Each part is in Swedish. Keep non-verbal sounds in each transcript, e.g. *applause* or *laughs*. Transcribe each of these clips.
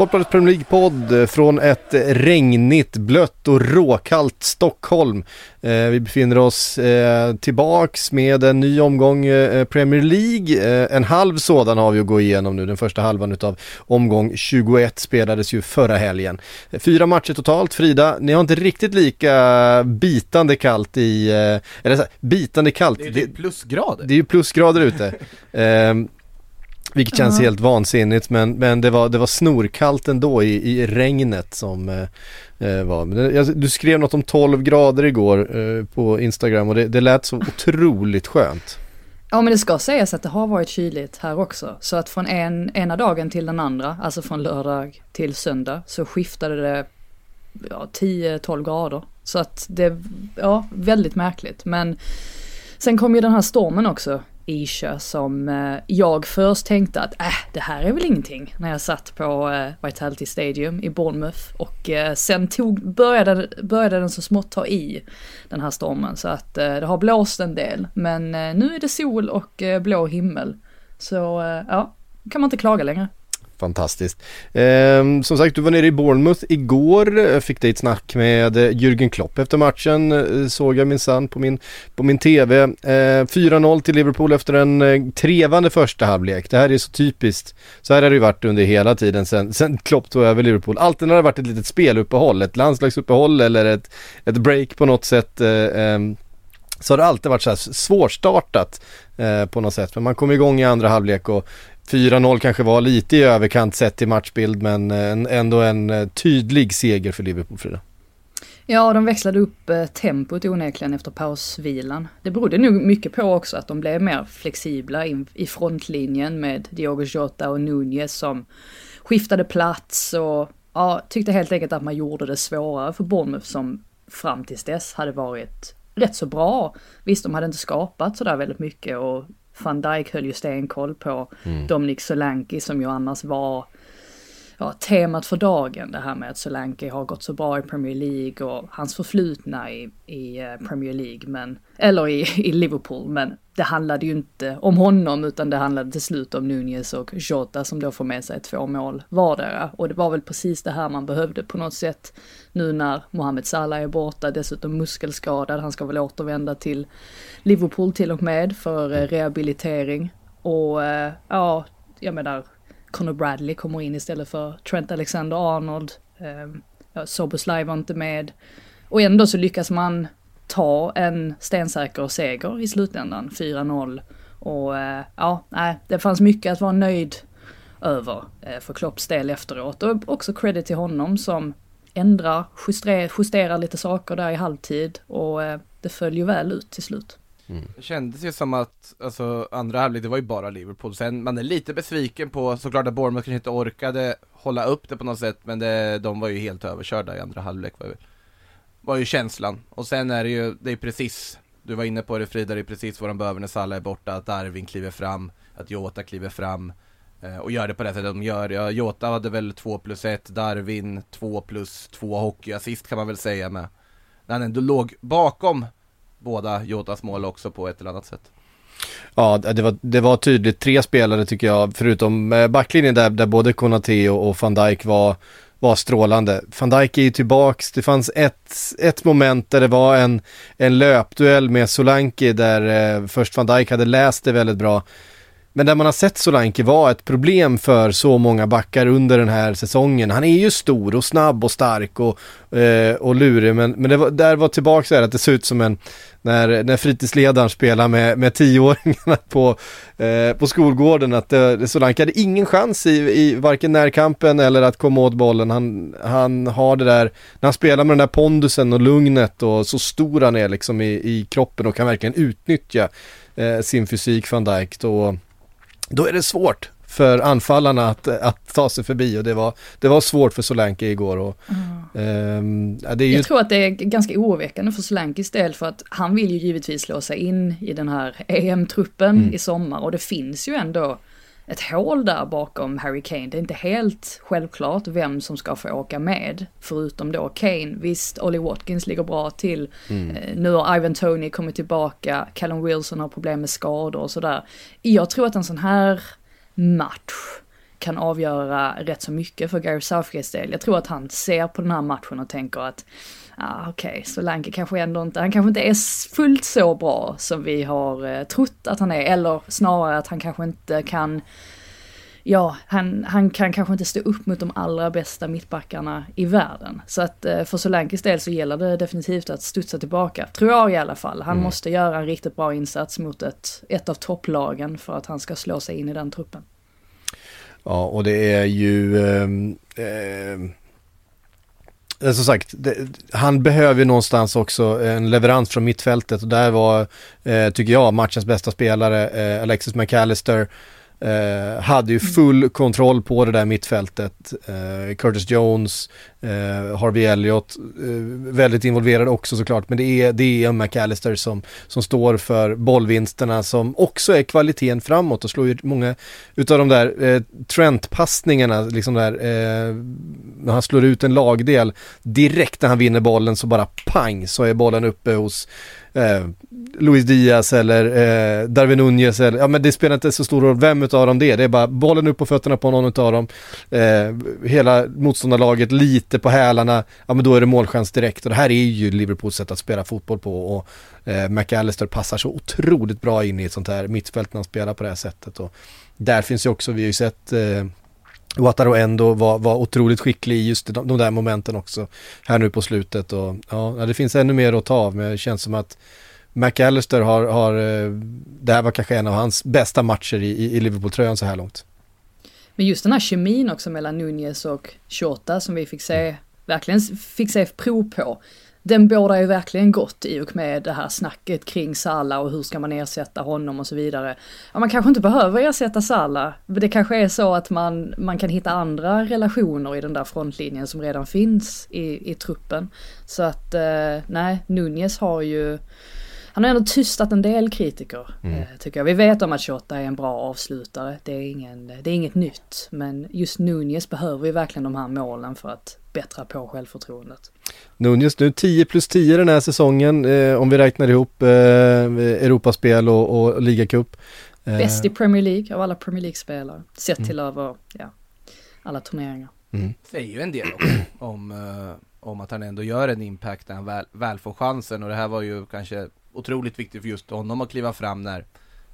Sportbladets Premier League-podd från ett regnigt, blött och råkallt Stockholm. Eh, vi befinner oss eh, tillbaks med en ny omgång eh, Premier League. Eh, en halv sådan har vi att gå igenom nu. Den första halvan utav omgång 21 spelades ju förra helgen. Fyra matcher totalt. Frida, ni har inte riktigt lika bitande kallt i, eh, eller så bitande kallt. Det är ju plusgrader. Det är ju plusgrader ute. *laughs* Vilket känns Ja. helt vansinnigt men, men det, var, det var snorkallt ändå i, i regnet som eh, eh, var. Du skrev något om 12 grader igår eh, på Instagram och det, det lät så otroligt skönt. Ja men det ska sägas att det har varit kyligt här också. Så att från en, ena dagen till den andra, alltså från lördag till söndag, så skiftade det ja, 10-12 grader. Så att det, ja, väldigt märkligt. Men sen kom ju den här stormen också, Isha, som eh, jag först tänkte att äh, det här är väl ingenting. När jag satt på eh, Vitality Stadium i Bournemouth. Och eh, sen tog, började, började den så smått ta i, den här stormen. Så att eh, det har blåst en del. Men eh, nu är det sol och eh, blå himmel. Så eh, ja, kan man inte klaga längre. Fantastiskt. Eh, som sagt, du var nere i Bournemouth igår, eh, fick dig ett snack med eh, Jürgen Klopp efter matchen, eh, såg jag minsann på min, på min TV. Eh, 4-0 till Liverpool efter en trevande första halvlek. Det här är så typiskt. Så här har det ju varit under hela tiden sen, sen Klopp tog över Liverpool. Alltid när det har varit ett litet speluppehåll, ett landslagsuppehåll eller ett, ett break på något sätt. Eh, ehm, så har det alltid varit så här svårstartat eh, på något sätt. Men man kom igång i andra halvlek och 4-0 kanske var lite i överkant sett till matchbild men eh, ändå en eh, tydlig seger för Liverpool Frida. Ja, de växlade upp eh, tempot onekligen efter pausvilan. Det berodde nog mycket på också att de blev mer flexibla in, i frontlinjen med Diogo Jota och Nunez som skiftade plats och ja, tyckte helt enkelt att man gjorde det svårare för Bournemouth som fram tills dess hade varit rätt så bra. Visst, de hade inte skapat sådär väldigt mycket och van Dijk höll ju stenkoll på Dominic Solanke som ju annars var ja, temat för dagen. Det här med att Solanke har gått så bra i Premier League och hans förflutna i, i eh, Premier League, men, eller i, *laughs* i Liverpool. Men det handlade ju inte om honom utan det handlade till slut om Nunez och Jota som då får med sig två mål vardera. Och det var väl precis det här man behövde på något sätt nu när Mohamed Salah är borta, dessutom muskelskadad. Han ska väl återvända till Liverpool till och med för eh, rehabilitering. Och eh, ja, jag menar, Conor Bradley kommer in istället för Trent Alexander-Arnold. Um, ja, Live var inte med. Och ändå så lyckas man ta en stensäker seger i slutändan, 4-0. Och eh, ja, nej, det fanns mycket att vara nöjd över eh, för Klopps del efteråt. Och också credit till honom som ändrar, justerar, justerar lite saker där i halvtid och eh, det följer väl ut till slut. Det kändes ju som att, alltså andra halvlek, det var ju bara Liverpool. Sen, man är lite besviken på, såklart att Bournemouth kanske inte orkade hålla upp det på något sätt, men det, de var ju helt överkörda i andra halvlek var ju, var ju känslan. Och sen är det ju, det är precis, du var inne på det Frida, det är precis vad de behöver när Salah är borta, att Darwin kliver fram, att Jota kliver fram. Eh, och gör det på det sättet de gör. Ja, Jota hade väl 2 plus 1, Darwin 2 plus 2 hockeyassist kan man väl säga med. När han ändå låg bakom båda Jotas mål också på ett eller annat sätt. Ja, det var, det var tydligt. Tre spelare tycker jag, förutom eh, backlinjen där, där både Konate och, och van Dijk var, var strålande. Van Dijk är ju tillbaks. Det fanns ett, ett moment där det var en, en löpduell med Solanke där eh, först van Dijk hade läst det väldigt bra men där man har sett Solanke vara ett problem för så många backar under den här säsongen. Han är ju stor och snabb och stark och, eh, och lurig men, men det var, där var tillbaka så här att det ser ut som en när, när fritidsledaren spelar med, med tioåringarna på, eh, på skolgården att eh, Solanke hade ingen chans i, i varken närkampen eller att komma åt bollen. Han, han har det där, när han spelar med den där pondusen och lugnet och så stor han är liksom i, i kroppen och kan verkligen utnyttja eh, sin fysik van Dijk då då är det svårt för anfallarna att, att ta sig förbi och det var, det var svårt för Solanke igår. Och, mm. eh, det är ju... Jag tror att det är ganska oroväckande för Solankis del för att han vill ju givetvis slå sig in i den här EM-truppen mm. i sommar och det finns ju ändå ett hål där bakom Harry Kane. Det är inte helt självklart vem som ska få åka med. Förutom då Kane. Visst, Ollie Watkins ligger bra till. Mm. Eh, nu har Ivan Tony kommit tillbaka. Callum Wilson har problem med skador och sådär. Jag tror att en sån här match kan avgöra rätt så mycket för Gary Southgates del. Jag tror att han ser på den här matchen och tänker att ah, okej, okay, Solanke kanske ändå inte, han kanske inte är fullt så bra som vi har eh, trott att han är, eller snarare att han kanske inte kan ja, han, han kan kanske inte stå upp mot de allra bästa mittbackarna i världen. Så att eh, för Solankis del så gäller det definitivt att studsa tillbaka, tror jag i alla fall. Han mm. måste göra en riktigt bra insats mot ett, ett av topplagen för att han ska slå sig in i den truppen. Ja, och det är ju... Eh Eh, Eh, som sagt, det, han behöver någonstans också en leverans från mittfältet och där var, eh, tycker jag, matchens bästa spelare, eh, Alexis McAllister eh, hade ju mm. full kontroll på det där mittfältet. Eh, Curtis Jones, eh, Harvey Elliott, eh, väldigt involverad också såklart, men det är, det är McAllister som, som står för bollvinsterna som också är kvaliteten framåt och slår ju många utav de där eh, Trent-passningarna, liksom där, eh, när han slår ut en lagdel, direkt när han vinner bollen så bara pang så är bollen uppe hos eh, Luis Diaz eller eh, Darwin Nunez eller, ja men det spelar inte så stor roll vem utav dem det är. Det är bara bollen upp på fötterna på någon utav dem. Eh, hela motståndarlaget lite på hälarna, ja men då är det målchans direkt. Och det här är ju Liverpools sätt att spela fotboll på och eh, McAllister passar så otroligt bra in i ett sånt här mittfält när han spelar på det här sättet. Och där finns ju också, vi har ju sett eh, Wataru Endo var, var otroligt skicklig i just de, de, där momenten också här nu på slutet och ja, det finns ännu mer att ta av men det känns som att McAllister har, har eh, det här var kanske en av hans bästa matcher i, i Liverpool-tröjan så här långt. Men just den här kemin också mellan Nunez och Shota som vi fick se, verkligen fick se prov på den båda ju verkligen gott i och med det här snacket kring Salla och hur ska man ersätta honom och så vidare. Ja, man kanske inte behöver ersätta Salla. Det kanske är så att man, man kan hitta andra relationer i den där frontlinjen som redan finns i, i truppen. Så att, eh, nej, Nunez har ju han har ändå tystat en del kritiker, mm. Eh, tycker jag. Vi vet om att Shota är en bra avslutare, det är, ingen, det är inget nytt. Men just Nunez behöver ju verkligen de här målen för att bättra på självförtroendet. Nunez nu 10 plus 10 den här säsongen, eh, om vi räknar ihop eh, Europaspel och, och ligacup. Eh. Bäst i Premier League av alla Premier League-spelare, sett mm. till över ja, alla turneringar. Mm. Säger ju en del också om, uh, om att han ändå gör en impact när han väl, väl får chansen och det här var ju kanske otroligt viktigt för just honom att kliva fram när,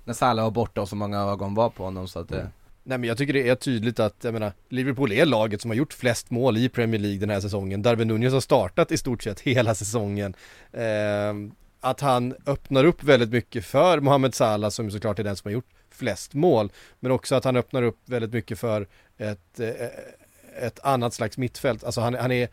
när Salah var borta och så många ögon var på honom så att det... Mm. Nej men jag tycker det är tydligt att, jag menar, Liverpool är laget som har gjort flest mål i Premier League den här säsongen. Darwin Nunez har startat i stort sett hela säsongen. Eh, att han öppnar upp väldigt mycket för Mohamed Salah som såklart är den som har gjort flest mål. Men också att han öppnar upp väldigt mycket för ett, eh, ett annat slags mittfält. Alltså han, han är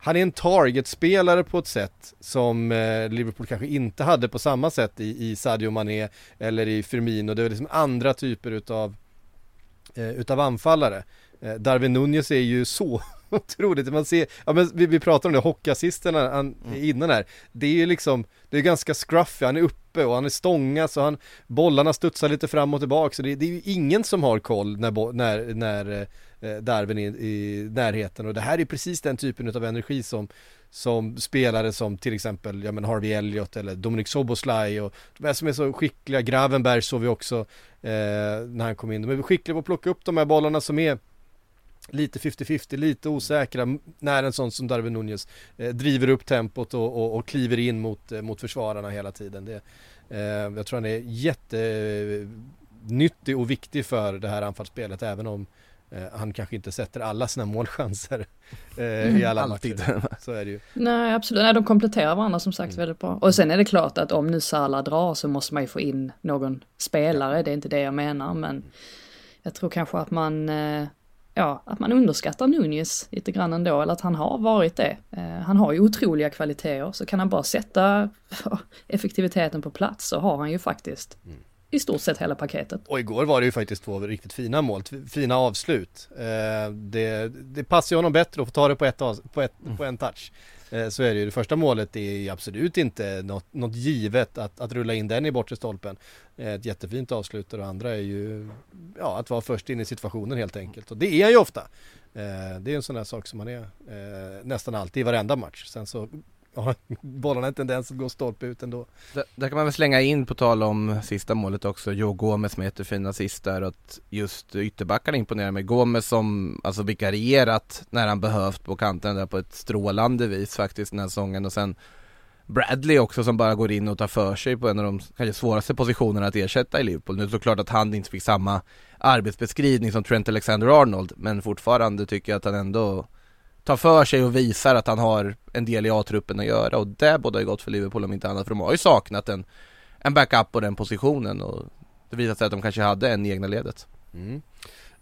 han är en targetspelare på ett sätt som eh, Liverpool kanske inte hade på samma sätt i, i Sadio Mané eller i Firmino. Det är liksom andra typer utav, eh, utav anfallare. Eh, Darwin Nunez är ju så *laughs* otroligt, man ser, ja men vi, vi pratar om det, hockeyassisterna mm. innan här. Det är ju liksom, det är ganska scruffy, han är uppe och han är stångas och han, bollarna studsar lite fram och tillbaka. Så det, det är ju ingen som har koll när, när, när Eh, Darwin i närheten och det här är precis den typen av energi som som spelare som till exempel, ja men Harvey Elliott eller Dominic Soboslaj och de här som är så skickliga, Gravenberg såg vi också eh, när han kom in. De är skickliga på att plocka upp de här bollarna som är lite 50-50, lite osäkra när en sån som Darwin Nunez eh, driver upp tempot och, och, och kliver in mot, eh, mot försvararna hela tiden. Det, eh, jag tror han är jätte nyttig och viktig för det här anfallsspelet även om han kanske inte sätter alla sina målchanser eh, i alla Alltid. matcher. *laughs* Så är det ju. Nej, absolut. Nej, de kompletterar varandra som sagt väldigt bra. Och sen är det klart att om nu Salah drar så måste man ju få in någon spelare. Det är inte det jag menar, men jag tror kanske att man, eh, ja, att man underskattar Nunez lite grann ändå, eller att han har varit det. Eh, han har ju otroliga kvaliteter, så kan han bara sätta *laughs* effektiviteten på plats så har han ju faktiskt i stort sett hela paketet. Och igår var det ju faktiskt två riktigt fina mål, fina avslut. Eh, det, det passar ju honom bättre att få ta det på, ett, av- på, ett, på en touch. Eh, så är det ju. Det första målet är ju absolut inte något, något givet att, att rulla in den i bortre stolpen. Eh, ett jättefint avslut och det andra är ju ja, att vara först in i situationen helt enkelt. Och det är han ju ofta. Eh, det är en sån där sak som man är eh, nästan alltid i varenda match. Sen så har *laughs* bollarna en tendens att gå stolpe ut ändå. Där, där kan man väl slänga in på tal om sista målet också, Joe Gomez med jättefina assist där och att just ytterbackarna imponerar mig. Gomez som alltså vikarierat när han behövt på kanten där på ett strålande vis faktiskt den här säsongen och sen Bradley också som bara går in och tar för sig på en av de kanske svåraste positionerna att ersätta i Liverpool. Nu är det såklart att han inte fick samma arbetsbeskrivning som Trent Alexander-Arnold men fortfarande tycker jag att han ändå tar för sig och visar att han har en del i A-truppen att göra och det båda ju gott för Liverpool om inte annat för de har ju saknat en, en backup på den positionen och det visar sig att de kanske hade en i egna ledet. Mm.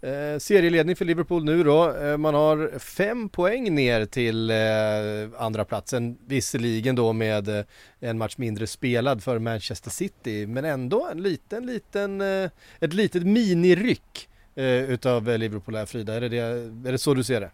Eh, serieledning för Liverpool nu då. Eh, man har fem poäng ner till eh, andra platsen Visserligen då med eh, en match mindre spelad för Manchester City. Men ändå en liten, liten, eh, ett litet miniryck eh, utav eh, Liverpool här Frida. Är det, det, är det så du ser det?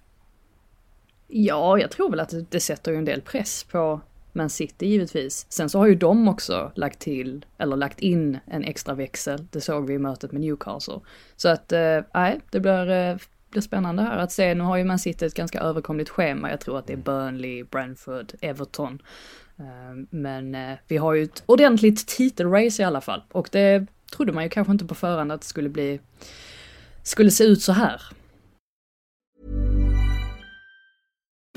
Ja, jag tror väl att det, sätter ju en del press på Man City givetvis. Sen så har ju de också lagt till, eller lagt in en extra växel. Det såg vi i mötet med Newcastle. Så att, eh, nej, det blir, eh, blir spännande här att se. Nu har ju Man City ett ganska överkomligt schema. Jag tror att det är Burnley, Brentford, Everton. Eh, Men eh, vi har ju ett ordentligt titelrace i alla fall. Och det trodde man ju kanske inte på förhand att det skulle bli, skulle se ut så här.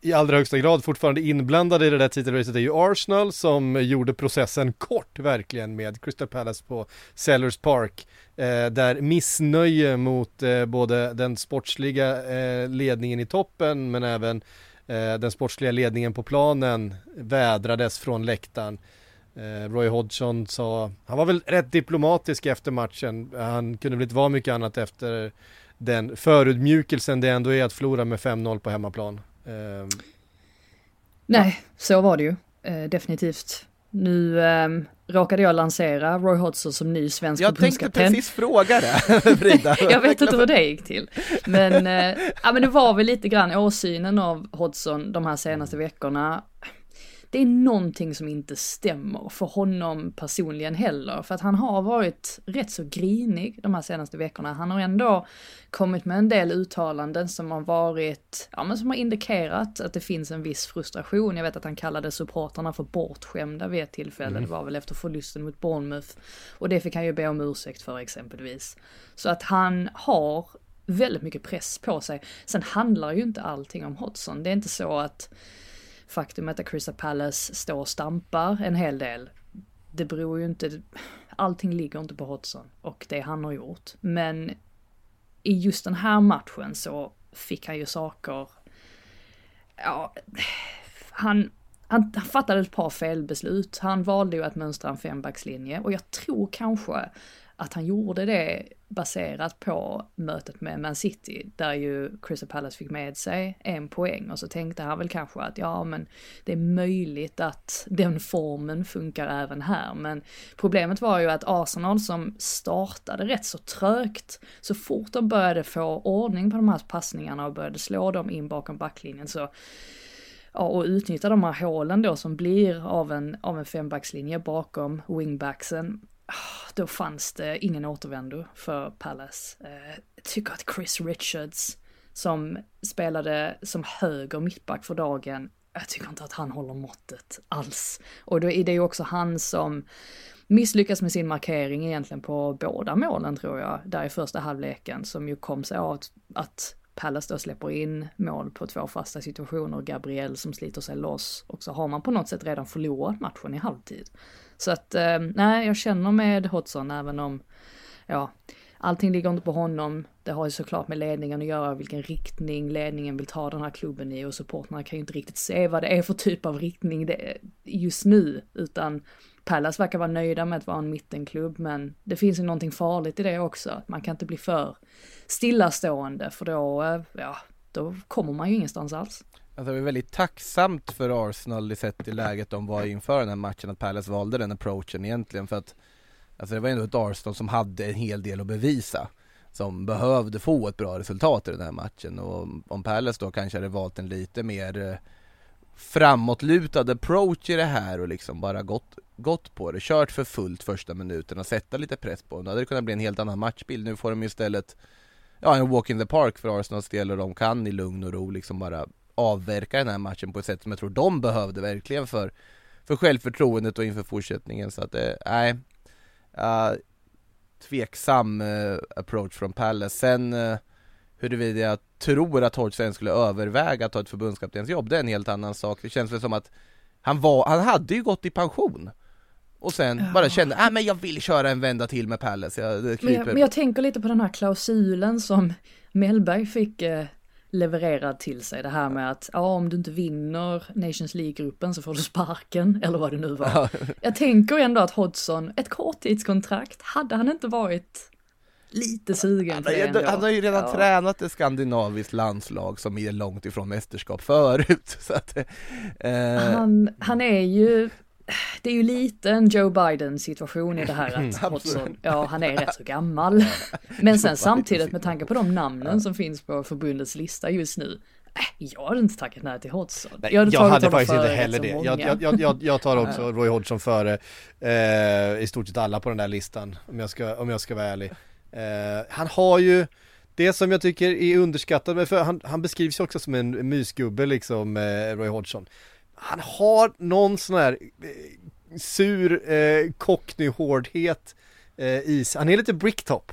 i allra högsta grad fortfarande inblandade i det där titelracet är ju Arsenal som gjorde processen kort verkligen med Crystal Palace på Sellers Park. Eh, där missnöje mot eh, både den sportsliga eh, ledningen i toppen men även eh, den sportsliga ledningen på planen vädrades från läktaren. Eh, Roy Hodgson sa, han var väl rätt diplomatisk efter matchen, han kunde väl inte vara mycket annat efter den förutmjukelsen det ändå är att förlora med 5-0 på hemmaplan. Eh, Nej, så var det ju. Eh, definitivt. Nu eh, råkade jag lansera Roy Hodgson som ny svensk Jag tänkte precis fråga det, *laughs* Frida. Jag vet inte hur det gick till. Men, eh, ja, men det var väl lite grann åsynen av Hodgson de här senaste veckorna. Det är någonting som inte stämmer för honom personligen heller. För att han har varit rätt så grinig de här senaste veckorna. Han har ändå kommit med en del uttalanden som har varit, ja men som har indikerat att det finns en viss frustration. Jag vet att han kallade supportrarna för bortskämda vid ett tillfälle. Det var väl efter förlusten mot Bournemouth. Och det fick han ju be om ursäkt för exempelvis. Så att han har väldigt mycket press på sig. Sen handlar ju inte allting om Hodgson. Det är inte så att faktumet att Crystal Palace står och stampar en hel del. Det beror ju inte, allting ligger inte på Hodgson och det han har gjort. Men i just den här matchen så fick han ju saker, ja, han, han, han fattade ett par felbeslut. Han valde ju att mönstra en fembackslinje och jag tror kanske att han gjorde det baserat på mötet med Man City, där ju Crystal Palace fick med sig en poäng och så tänkte han väl kanske att ja men det är möjligt att den formen funkar även här, men problemet var ju att Arsenal som startade rätt så trögt, så fort de började få ordning på de här passningarna och började slå dem in bakom backlinjen så ja, och utnyttja de här hålen då som blir av en, av en fembackslinje bakom wingbacksen. Ah, då fanns det ingen återvändo för Palace. Eh, jag tycker att Chris Richards, som spelade som höger mittback för dagen, jag tycker inte att han håller måttet alls. Och då är det ju också han som misslyckas med sin markering egentligen på båda målen tror jag, där i första halvleken, som ju kom sig av att Palace då släpper in mål på två fasta situationer, Gabriel som sliter sig loss och så har man på något sätt redan förlorat matchen i halvtid. Så att, eh, nej, jag känner med Hodgson även om, ja, allting ligger inte på honom. Det har ju såklart med ledningen att göra, vilken riktning ledningen vill ta den här klubben i och supportrarna kan ju inte riktigt se vad det är för typ av riktning det är just nu, utan Palace verkar vara nöjda med att vara en mittenklubb, men det finns ju någonting farligt i det också. Man kan inte bli för stillastående, för då, eh, ja, då kommer man ju ingenstans alls. Alltså det var väldigt tacksamt för Arsenal i sett i läget de var inför den här matchen att Palace valde den approachen egentligen för att Alltså det var ändå ett Arsenal som hade en hel del att bevisa Som behövde få ett bra resultat i den här matchen och om Palace då kanske hade valt en lite mer eh, framåtlutad approach i det här och liksom bara gått, gått på det, kört för fullt första minuten och sätta lite press på dem. Då hade det kunnat bli en helt annan matchbild. Nu får de ju istället ja, en walk in the park för Arsenals del och de kan i lugn och ro liksom bara avverka den här matchen på ett sätt som jag tror de behövde verkligen för, för självförtroendet och inför fortsättningen. Så att, eh, nej, uh, tveksam uh, approach från Palace. Sen uh, huruvida jag tror att Hodgson skulle överväga att ta ett förbundskaptensjobb, det är en helt annan sak. Det känns väl som att han var, han hade ju gått i pension och sen bara kände, ah, men jag vill köra en vända till med Palace. Jag, Men jag, men jag tänker lite på den här klausulen som Mellberg fick eh, levererad till sig. Det här med att ja, om du inte vinner Nations League-gruppen så får du sparken, eller vad det nu var. Jag tänker ändå att Hodgson, ett korttidskontrakt, hade han inte varit lite sugen på det Han, ändå? han har ju redan Ja. tränat ett skandinaviskt landslag som är långt ifrån mästerskap förut. *laughs* Så att, eh, Han, han är ju, det är ju lite en Joe Biden situation i det här *laughs* att Hodgson, ja han är rätt så gammal. *laughs* Men sen samtidigt med tanke på de namnen som finns på förbundets lista just nu, äh, jag hade inte tackat nej till Hodgson. Nej, jag jag tagit hade faktiskt inte heller så det. Jag, jag, jag, jag, jag tar också Roy Hodgson före eh, i stort sett alla på den där listan, om jag ska, om jag ska vara ärlig. Eh, han har ju det som jag tycker är underskattat, för han, han beskrivs ju också som en mysgubbe liksom, eh, Roy Hodgson. Han har någon sån här eh, sur eh, cockney-hårdhet eh, i sig. Han är lite bricktop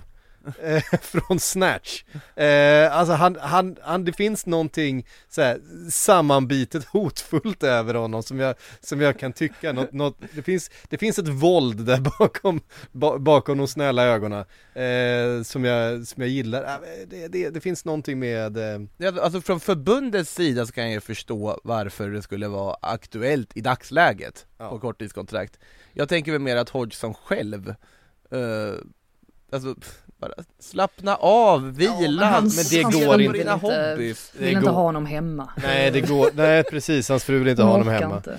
eh, *laughs* från Snatch. Eh, alltså han, han, han, det finns någonting så här, sammanbitet *laughs* hotfullt över honom som jag, som jag kan tycka, något, något, det, finns, det finns ett våld där *laughs* bakom, ba, bakom de snälla ögonen eh, som, jag, som jag gillar. Det, det, det finns någonting med eh, Alltså från förbundets sida så kan jag förstå varför det skulle vara aktuellt i dagsläget Ja. på korttidskontrakt. Jag tänker väl mer att Hodgson själv, eh, alltså pff, bara slappna av, vila, han- men det hans går inte. dina inte- hobbys. Det Vill inte går- ha honom hemma. Nej det går, nej precis, hans fru vill inte ha honom hemma. inte.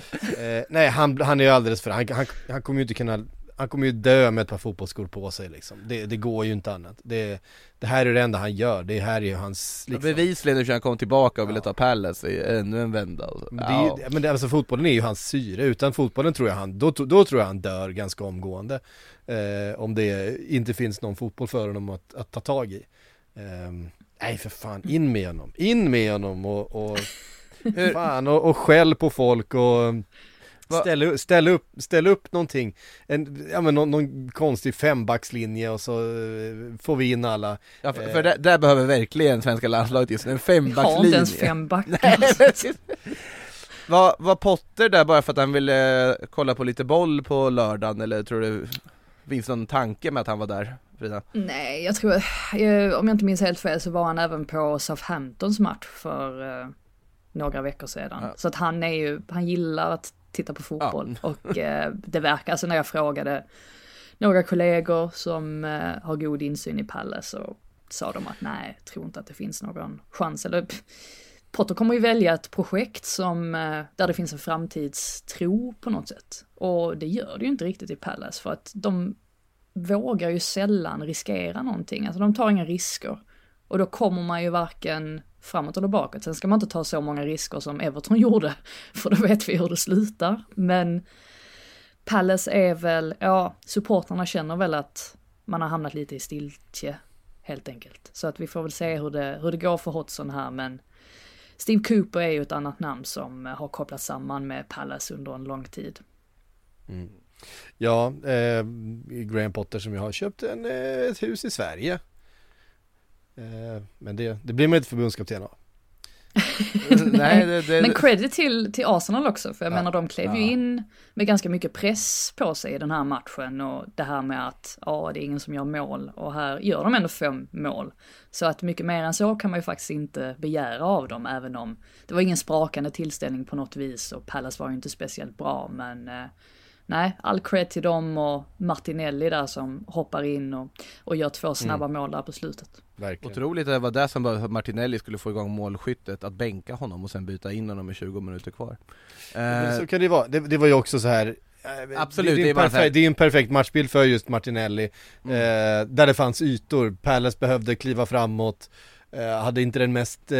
Eh, nej han, han är ju alldeles för, han, han, han kommer ju inte kunna, han kommer ju dö med ett par fotbollsskor på sig liksom. Det, det går ju inte annat. Det, det här är det enda han gör, det här är ju hans liksom. Bevisligen när han kom tillbaka och ville Ja. ta Palace i ännu en vända. och så. Men, det Ja. men det, alltså fotbollen är ju hans syre, utan fotbollen tror jag han, då, då tror jag han dör ganska omgående. Eh, om det inte finns någon fotboll för honom att, att ta tag i. Ehm, nej för fan, in med honom, in med honom och, och *laughs* fan och, och skäll på folk och ställ, ställ, upp, ställ upp någonting, en, ja men någon, någon konstig fembackslinje och så eh, får vi in alla. Ja, för, för där, där behöver verkligen svenska landslaget just en Vi har inte fembackslinje. ens fem backar. *laughs* Nej, precis. Var, var Potter där bara för att han ville kolla på lite boll på lördagen eller tror du finns någon tanke med att han var där Frida? Nej, jag tror, eh, om jag inte minns helt fel så var han även på Southamptons match för eh, några veckor sedan. Ja. Så att han är ju, han gillar att titta på fotboll och eh, det verkar, alltså när jag frågade några kollegor som eh, har god insyn i Palace så sa de att nej, tror inte att det finns någon chans. Eller, Potter kommer ju välja ett projekt som, eh, där det finns en framtidstro på något sätt. Och det gör det ju inte riktigt i Palace för att de vågar ju sällan riskera någonting. Alltså de tar inga risker. Och då kommer man ju varken framåt eller bakåt. Sen ska man inte ta så många risker som Everton gjorde, *laughs* för då vet vi hur det slutar. Men Palace är väl, ja, supportrarna känner väl att man har hamnat lite i stiltje, helt enkelt. Så att vi får väl se hur det, hur det går för Hodgson här, men Steve Cooper är ju ett annat namn som har kopplats samman med Palace under en lång tid. Mm. Ja, eh, Graham Potter som jag har köpt en, eh, ett hus i Sverige. Eh, men det, det blir man inte förbundskapten av. *laughs* Nej, det, det, men credit till, till Arsenal också, för jag ja, menar de klev ja. ju in med ganska mycket press på sig i den här matchen och det här med att ja, det är ingen som gör mål och här gör de ändå fem mål. Så att mycket mer än så kan man ju faktiskt inte begära av dem, även om det var ingen sprakande tillställning på något vis och Pallas var ju inte speciellt bra, men eh, nej, all cred till dem och Martinelli där som hoppar in och, och gör två snabba mm. mål där på slutet. Verkligen. Otroligt det var det som var att Martinelli skulle få igång målskyttet, att bänka honom och sen byta in honom med 20 minuter kvar. Eh, så kan det vara, det, det var ju också så här eh, Absolut, det, det, är, perfekt, det är en perfekt matchbild för just Martinelli, mm. eh, där det fanns ytor, Palace behövde kliva framåt, eh, hade inte den mest eh,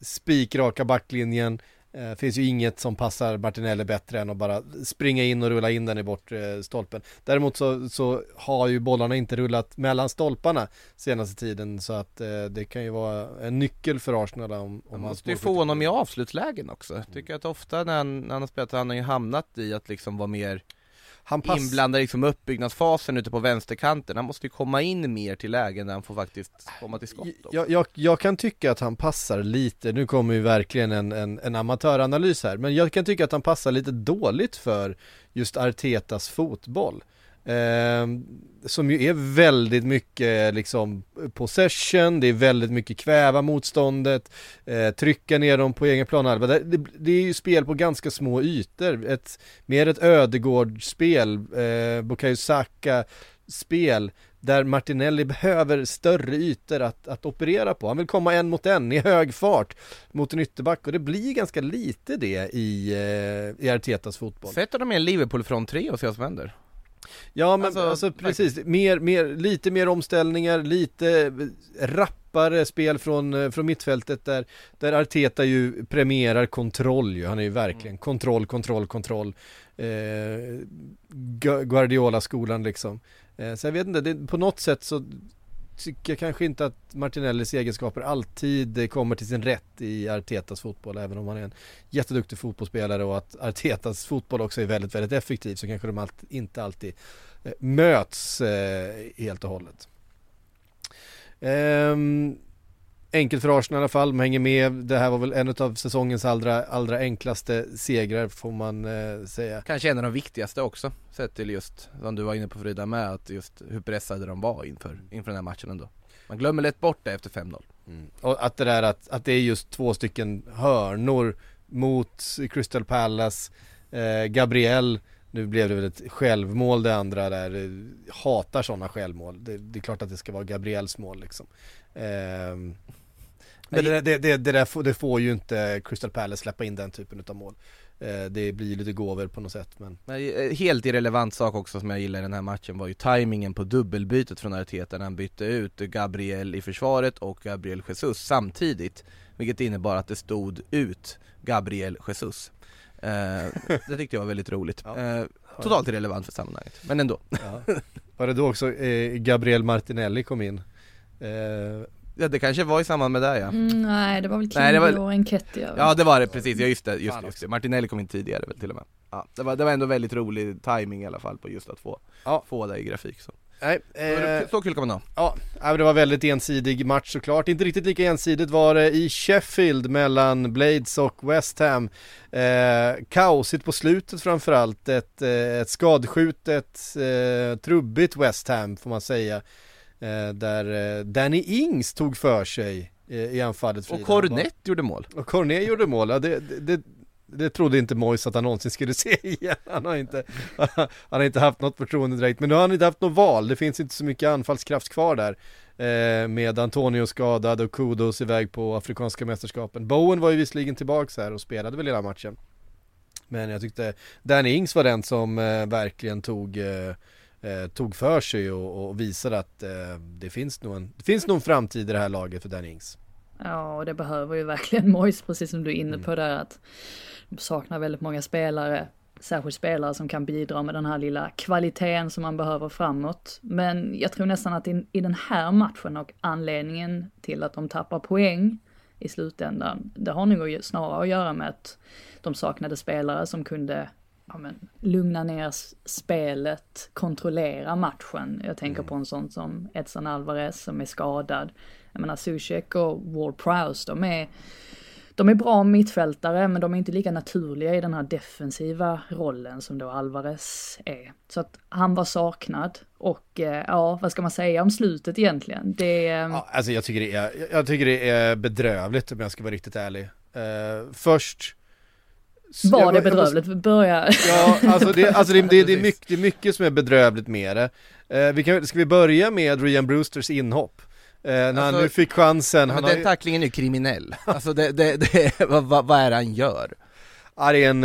spikraka backlinjen, det finns ju inget som passar Martinelli bättre än att bara springa in och rulla in den i bort stolpen. Däremot så, så har ju bollarna inte rullat mellan stolparna senaste tiden så att eh, det kan ju vara en nyckel för Arsenal om, om man måste ju få honom i avslutslägen också. Jag tycker att ofta när han, när han har spelat, han har ju hamnat i att liksom vara mer han pass... inblandad liksom uppbyggnadsfasen ute på vänsterkanten. Han måste ju komma in mer till lägen där han får faktiskt komma till skott. Jag, jag, jag, kan tycka att han passar lite, nu kommer ju verkligen en, en, en amatöranalys här, men jag kan tycka att han passar lite dåligt för just Artetas fotboll. Eh, som ju är väldigt mycket liksom possession, det är väldigt mycket kväva motståndet, eh, trycka ner dem på egen planhalva. Det, det, det, är ju spel på ganska små ytor, ett, mer ett ödegårdsspel, eh, Bukayo Saka spel där Martinelli behöver större ytor att, att operera på. Han vill komma en mot en i hög fart mot en ytterback och det blir ganska lite det i, eh, i Artetas fotboll. Sätter de en Liverpool från tre och se vad som händer? Ja men alltså, alltså precis, mer, mer, lite mer omställningar, lite rappare spel från, från mittfältet där, där Arteta ju premierar kontroll ju, han är ju verkligen mm. kontroll, kontroll, kontroll. Eh, Guardiola-skolan liksom. Eh, Så jag vet inte, det, på något sätt så tycker kanske inte att Martinellis egenskaper alltid kommer till sin rätt i Artetas fotboll även om han är en jätteduktig fotbollsspelare och att Artetas fotboll också är väldigt, väldigt effektiv så kanske de inte alltid eh, möts eh, helt och hållet. Um, enkelt för Arsenal i alla fall, de hänger med. Det här var väl en av säsongens allra, allra enklaste segrar får man eh, säga. Kanske en av de viktigaste också, sett till just, som du var inne på Frida med, att just hur pressade de var inför, inför den här matchen ändå. Man glömmer lätt bort det efter 5-0. Mm. Och att det där att, att det är just två stycken hörnor mot Crystal Palace, eh, Gabriel nu blev det väl ett självmål det andra där, jag hatar sådana självmål. Det, det, är klart att det ska vara Gabriels mål liksom. Eh, men det, det, det, det, får, det får ju inte Crystal Palace släppa in den typen av mål. Eh, det blir lite gåvor på något sätt men eh, Helt irrelevant sak också som jag gillar i den här matchen var ju tajmingen på dubbelbytet från Arteta när han bytte ut Gabriel i försvaret och Gabriel Jesus samtidigt Vilket innebar att det stod ut Gabriel Jesus eh, *laughs* Det tyckte jag var väldigt roligt ja. Totalt irrelevant för sammanhanget, men ändå ja. Var det då också Gabriel Martinelli kom in? Ja det kanske var i samband med det ja. Mm, Nej det var väl Kingi var... och Enketia Ja det var det precis, ja just det, just, just det. Martinelli kom in tidigare väl till och med. Ja, det var, det var ändå väldigt rolig timing i alla fall på just att få, ja. få det i grafik så. Nej, eh, så kul kan man ha Ja, det var väldigt ensidig match såklart, inte riktigt lika ensidigt var det i Sheffield mellan Blades och West Ham. Eh, Kaosigt på slutet framförallt, ett, eh, ett skadskjutet, eh, trubbigt West Ham får man säga där eh, Danny Ings tog för sig eh, i anfallet Och Cornet gjorde mål Och Cornet gjorde mål, ja det, det, det trodde inte Mois att han någonsin skulle *laughs* se igen. Han har inte, *laughs* han har inte haft något förtroende direkt. Men nu har han inte haft något val. Det finns inte så mycket anfallskraft kvar där. Eh, med Antonio skadad och Kudos iväg på Afrikanska mästerskapen. Bowen var ju visserligen tillbaks här och spelade väl hela matchen. Men jag tyckte Danny Ings var den som eh, verkligen tog eh, eh, tog för sig och, och visade att eh, det, finns nog en, det finns nog en framtid i det här laget för Danny Ings. Ja, och det behöver ju verkligen *laughs* Mois, precis som du är inne på där, att de saknar väldigt många spelare, särskilt spelare som kan bidra med den här lilla kvaliteten som man behöver framåt. Men jag tror nästan att i, i den här matchen och anledningen till att de tappar poäng i slutändan, det har nog snarare att göra med att de saknade spelare som kunde ja, men, lugna ner spelet, kontrollera matchen. Jag tänker på en sån som Edson Alvarez som är skadad. Jag menar Zuzek och Ward Prowse, de är, de är bra mittfältare men de är inte lika naturliga i den här defensiva rollen som då Alvarez är. Så att han var saknad och eh, ja, vad ska man säga om slutet egentligen? Det... eh, Ja, alltså jag tycker, det är, jag- tycker det är bedrövligt om jag ska vara riktigt ärlig. Eh, först... Var det bedrövligt? Börja... Ja, alltså det, *laughs* alltså det, det, det, är mycket, det är mycket som är bedrövligt med det. Eh, vi kan, ska vi börja med Rian Brewsters inhopp? Eh, när han Alltså, nu fick chansen, han Men har den ju, tacklingen är ju kriminell. *laughs* Alltså det, det, det *laughs* vad, vad, vad är det han gör? Ja, det är en,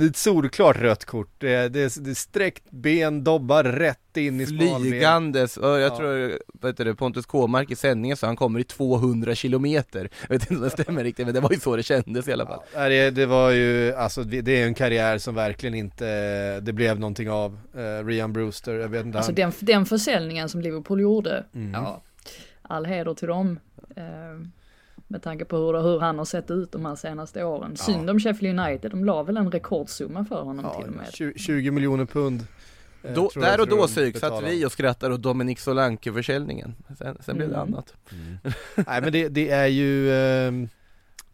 eh, ett solklart rött kort. Det, är- det, är- sträckt ben, dobbar rätt in i smalben. Flygandes, jag Ja. tror, heter det, Pontus Kåmark i sändningen så han kommer i 200 kilometer Jag vet inte om det stämmer riktigt men det var ju så det kändes i alla fall Ja, det, det var ju, alltså det är en karriär som verkligen inte, det blev någonting av. Eh, Rian Brewster, jag vet inte. Alltså han, den, den försäljningen som Liverpool gjorde, Mm. ja, all heder till dem. Eh, med tanke på hur, hur han har sett ut de här senaste åren. Synd om Sheffield United, de la väl en rekordsumma för honom ja, till och med. 20, 20 miljoner pund. eh, då, jag- Där och då de Syk satt vi och skrattade åt Dominic Solanke-försäljningen Sen, sen blev det Mm. annat *laughs* Nej men det, det är ju ehm,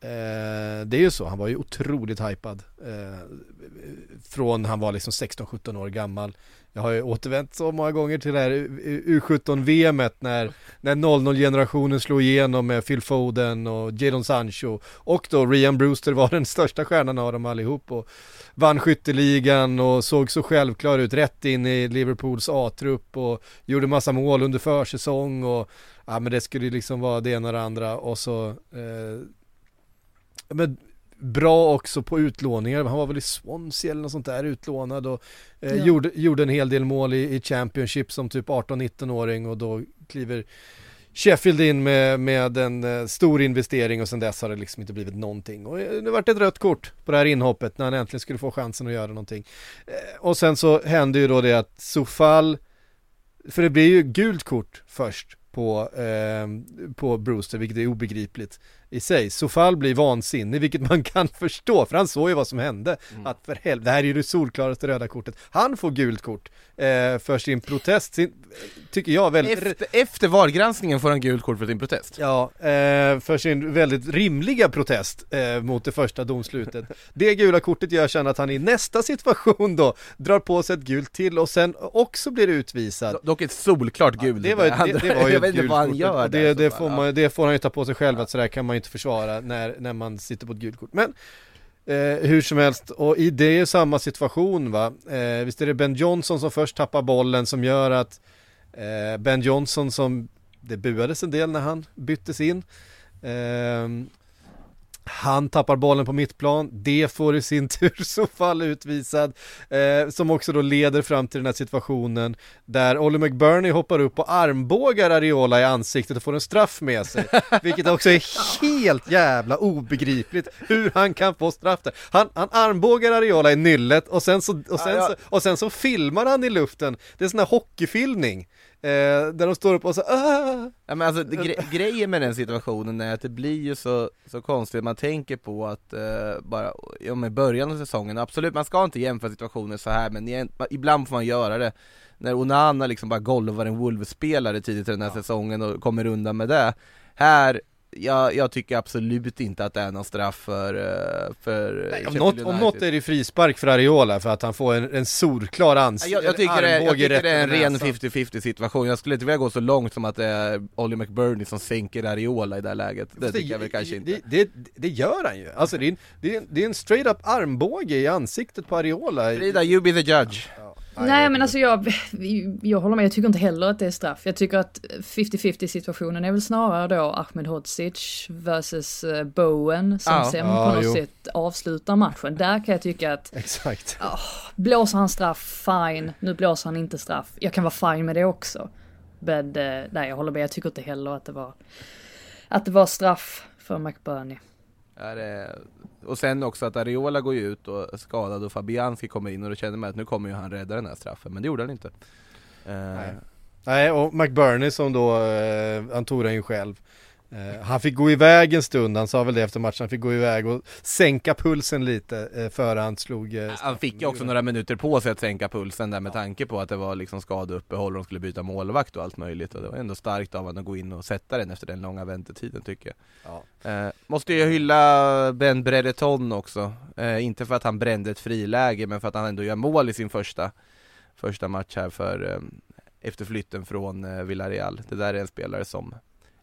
eh, Det är ju så, han var ju otroligt hypad eh, Från han var liksom 16-17 år gammal jag har ju återvänt så många gånger till det här U17-VMet när, när 00-generationen slog igenom med Phil Foden och Jadon Sancho. Och då Rian Brewster var den största stjärnan av dem allihop och Vann skytteligan och såg så självklar ut rätt in i Liverpools A-trupp och gjorde massa mål under försäsong och Ja men det skulle ju liksom vara det ena och det andra. Och så eh, Men bra också på utlåningar, han var väl i Swansea eller något sånt där utlånad och eh, Ja. gjorde, gjorde en hel del mål i, i Championship som typ 18-19-åring och då kliver Sheffield in med, med en eh, stor investering och sen dess har det liksom inte blivit någonting. Och eh, det vart ett rött kort på det här inhoppet när han äntligen skulle få chansen att göra någonting. Eh, och sen så hände ju då det att Sofal, för det blir ju gult kort först på, eh, på Brewster, vilket är obegripligt i sig. Sofal blir vansinnig, vilket man kan *laughs* förstå, för han såg ju vad som hände. Att för helvete, det här är ju det solklaraste röda kortet. Han får gult kort eh, för sin protest, sin, tycker jag väldigt... Efter, efter VAR-granskningen får han gult kort för sin protest Ja, eh, för sin väldigt rimliga protest eh, mot det första domslutet. Det gula kortet gör sen att han i nästa situation då drar på sig ett gult till och sen också blir utvisad. Do- Dock ett solklart gult Det var, ett, det, det var ju ett gult kort. det, det, får man, det får han ju ta på sig själv att sådär kan man ju inte försvara när, när man sitter på ett gult kort. Men eh, hur som helst, och i det är samma situation va. Eh, visst är det Ben Johnson som först tappar bollen som gör att eh, Ben Johnson som det buades en del när han byttes in. Ehm, han tappar bollen på mittplan, det får i sin *laughs* tur så fall utvisad, eh, som också då leder fram till den här situationen där Olly McBurney hoppar upp och armbågar Ariola i ansiktet och får en straff med sig, *laughs* vilket också är helt jävla obegripligt hur han kan få straff där. Han, han armbågar Ariola i nyllet och sen, så, och, sen så, och sen så filmar han i luften, det är sån här hockeyfilmning, eh, där de står upp och så ah! Ja, men alltså, gre *laughs* grejen med den situationen är att det blir ju så, så konstigt, man tänker på att eh, bara, ja med början av säsongen, absolut man ska inte jämföra situationer så här men ibland får man göra det. När Onana liksom bara golvar en Wolves-spelare tidigt i den här säsongen och kommer undan med det. Här, jag, jag tycker absolut inte att det är någon straff för, eh, för Nej, om, något, om något är det frispark för Ariola för att han får en, en solklar ans- jag, jag, tycker det, jag tycker det är en ren näsan. 50-50 situation, jag skulle inte vilja gå så långt som att det är Olly McBurney som sänker Ariola i det här läget, det Fast tycker jag väl kanske inte. det, det, gör han ju, alltså det är, en, det, är en, det är en straight up armbåge i ansiktet på Ariola Frida, you be the judge Nej men alltså jag, jag håller med, jag tycker inte heller att det är straff. Jag tycker att 50-50 situationen är väl snarare då Ahmed Hodzic versus eh, Bowen som Ja. sen Ja, på något jo. sätt avslutar matchen. Där kan jag tycka att Exakt. blåser han straff, fine. Nu blåser han inte straff. Jag kan vara fine med det också. Men eh, nej, jag håller med, jag tycker inte heller att det var att det var straff för McBurney. Är det... Och sen också att Areola går ju ut och är skadad och Fabianski kommer in och då känner man att nu kommer ju han rädda den här straffen, men det gjorde han inte. Eh, Nej. Nej, och McBurney som då, eh, han tog den ju själv. Eh, han fick gå iväg en stund, han sa väl det efter matchen, han fick gå iväg och sänka pulsen lite eh, före han slog eh, Han fick ju också några minuter på sig att sänka pulsen där med tanke på att det var liksom skadeuppehåll och de skulle byta målvakt och allt möjligt och det var ändå starkt av honom att gå in och sätta den efter den långa väntetiden tycker jag. Ja. Eh, måste ju hylla Ben Brereton också, eh, inte för att han brände ett friläge men för att han ändå gör mål i sin första, första match här för eh, efter flytten från Villarreal. Det där är en spelare som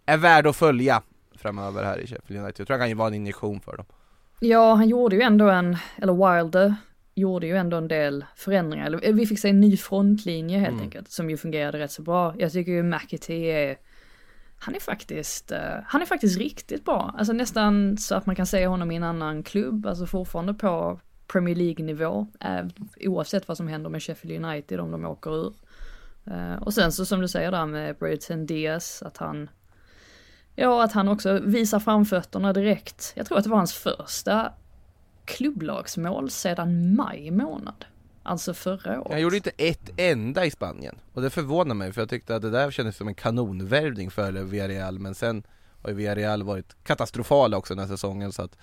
är värd att följa framöver här i Sheffield United. Jag tror han kan ju vara en injektion för dem. Ja, han gjorde ju ändå en, eller Wilder gjorde ju ändå en del förändringar. Eller vi fick se en ny frontlinje helt Mm. enkelt, som ju fungerade rätt så bra. Jag tycker ju McAtee är, han är faktiskt, eh, han är faktiskt riktigt bra. Alltså nästan så att man kan se honom i en annan klubb, alltså fortfarande på Premier League-nivå, eh, oavsett vad som händer med Sheffield United om de åker ur. Eh, och sen så som du säger där med Bryton Diaz, att han Ja, att han också visar framfötterna direkt. Jag tror att det var hans första klubblagsmål sedan maj månad. Alltså förra året. Han gjorde inte ett enda i Spanien och det förvånar mig för jag tyckte att det där kändes som en kanonvärvning för Villarreal men sen har ju Villarreal varit katastrofala också den här säsongen så att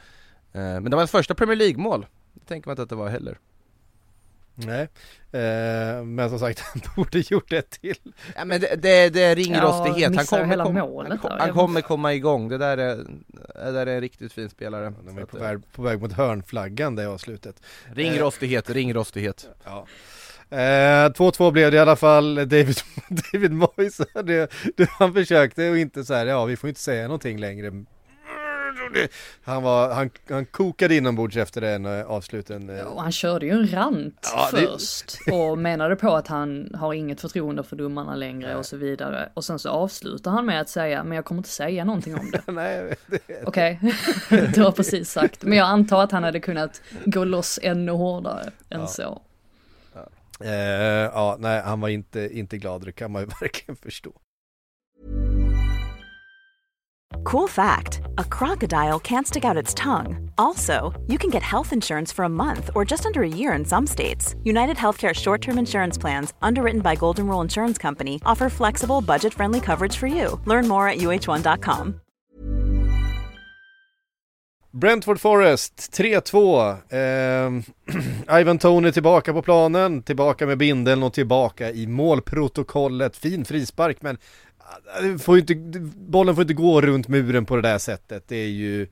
eh, Men det var hans första Premier League-mål Det tänker man inte att det var heller Nej, eh, men som sagt *laughs* han borde gjort ett till. Ja men det, det, det är ringrostighet, Ja, han kommer, hela kom, målet han, kom, han kommer komma igång, det där är, det där är en riktigt fin spelare De är på att, väg, på väg mot hörnflaggan det avslutet. eh, Ringrostighet, ringrostighet Ja. Eh, 2-2 blev det i alla fall, *laughs* David, David Moyes, *laughs* det, det, han försökte och inte så här, ja vi får inte säga någonting längre. Han, var, han, han kokade inombords efter den eh, avsluten. eh, Och han körde ju en rant Ja, det- först och menade på att han har inget förtroende för domarna längre och så vidare. Och sen så avslutar han med att säga, men jag kommer inte säga nånting om det. *laughs* Nej, *laughs* det, Okej, du har precis sagt. Men jag antar att han hade kunnat gå loss ännu hårdare än så. eh, ja, nej han var inte, inte glad, det kan man ju *laughs* verkligen förstå. Cool fact a crocodile can't stick out its tongue. Also, you can get health insurance for a month or just under a year in some states. United Healthcare short term insurance plans, underwritten by Golden Rule Insurance Company, offer flexible, budget friendly coverage for you. Learn more at uh1.com. Brentford Forest 3-2. Eh, *clears throat* Ivan Tony tillbaka på planen, tillbaka med bindeln och tillbaka i målprotokollet. Fin frispark men får inte, bollen får inte gå runt muren på det där sättet. Det är ju eh,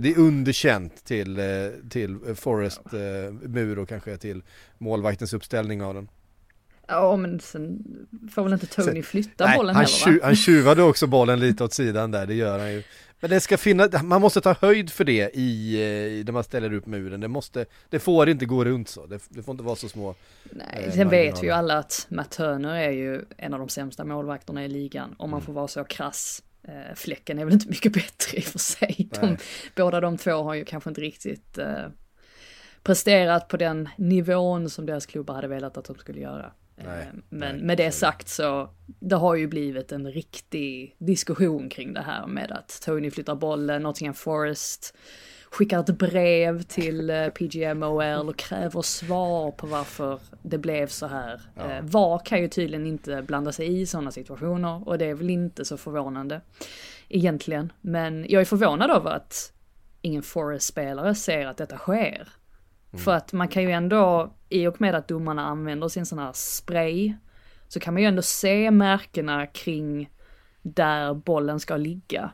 det är underkänt till, eh, till Forest eh, mur och kanske till målvaktens uppställning av den. Ja, men sen får väl inte Tony Sen- flytta Nej, bollen han, heller va? han tjuvade också bollen lite åt sidan där, det gör han ju. Men det ska finnas, man måste ta höjd för det i, eh, när man ställer upp muren. Det måste, det får inte gå runt så. Det, det får inte vara så små. Nej, eh, sen vet vi ju alla att Matt Turner är ju en av de sämsta målvakterna i ligan. Om Mm. man får vara så krass. Eh, Fläcken är väl inte mycket *laughs* bättre i och för sig. De, båda de två har ju kanske inte riktigt eh, presterat på den nivån som deras klubbar hade velat att de skulle göra. Eh, Nej, Men nej, med det sagt så, det har ju blivit en riktig diskussion kring det här med att Tony flyttar bollen, Nottingham Forest skickar ett brev till eh, PGMOL och kräver svar på varför det blev så här. Eh, VAR kan ju tydligen inte blanda sig i sådana situationer och det är väl inte så förvånande egentligen. Men jag är förvånad över att ingen Forest-spelare ser att detta sker. För att man kan ju ändå, i och med att domarna använder sin sån här spray, så kan man ju ändå se märkena kring där bollen ska ligga.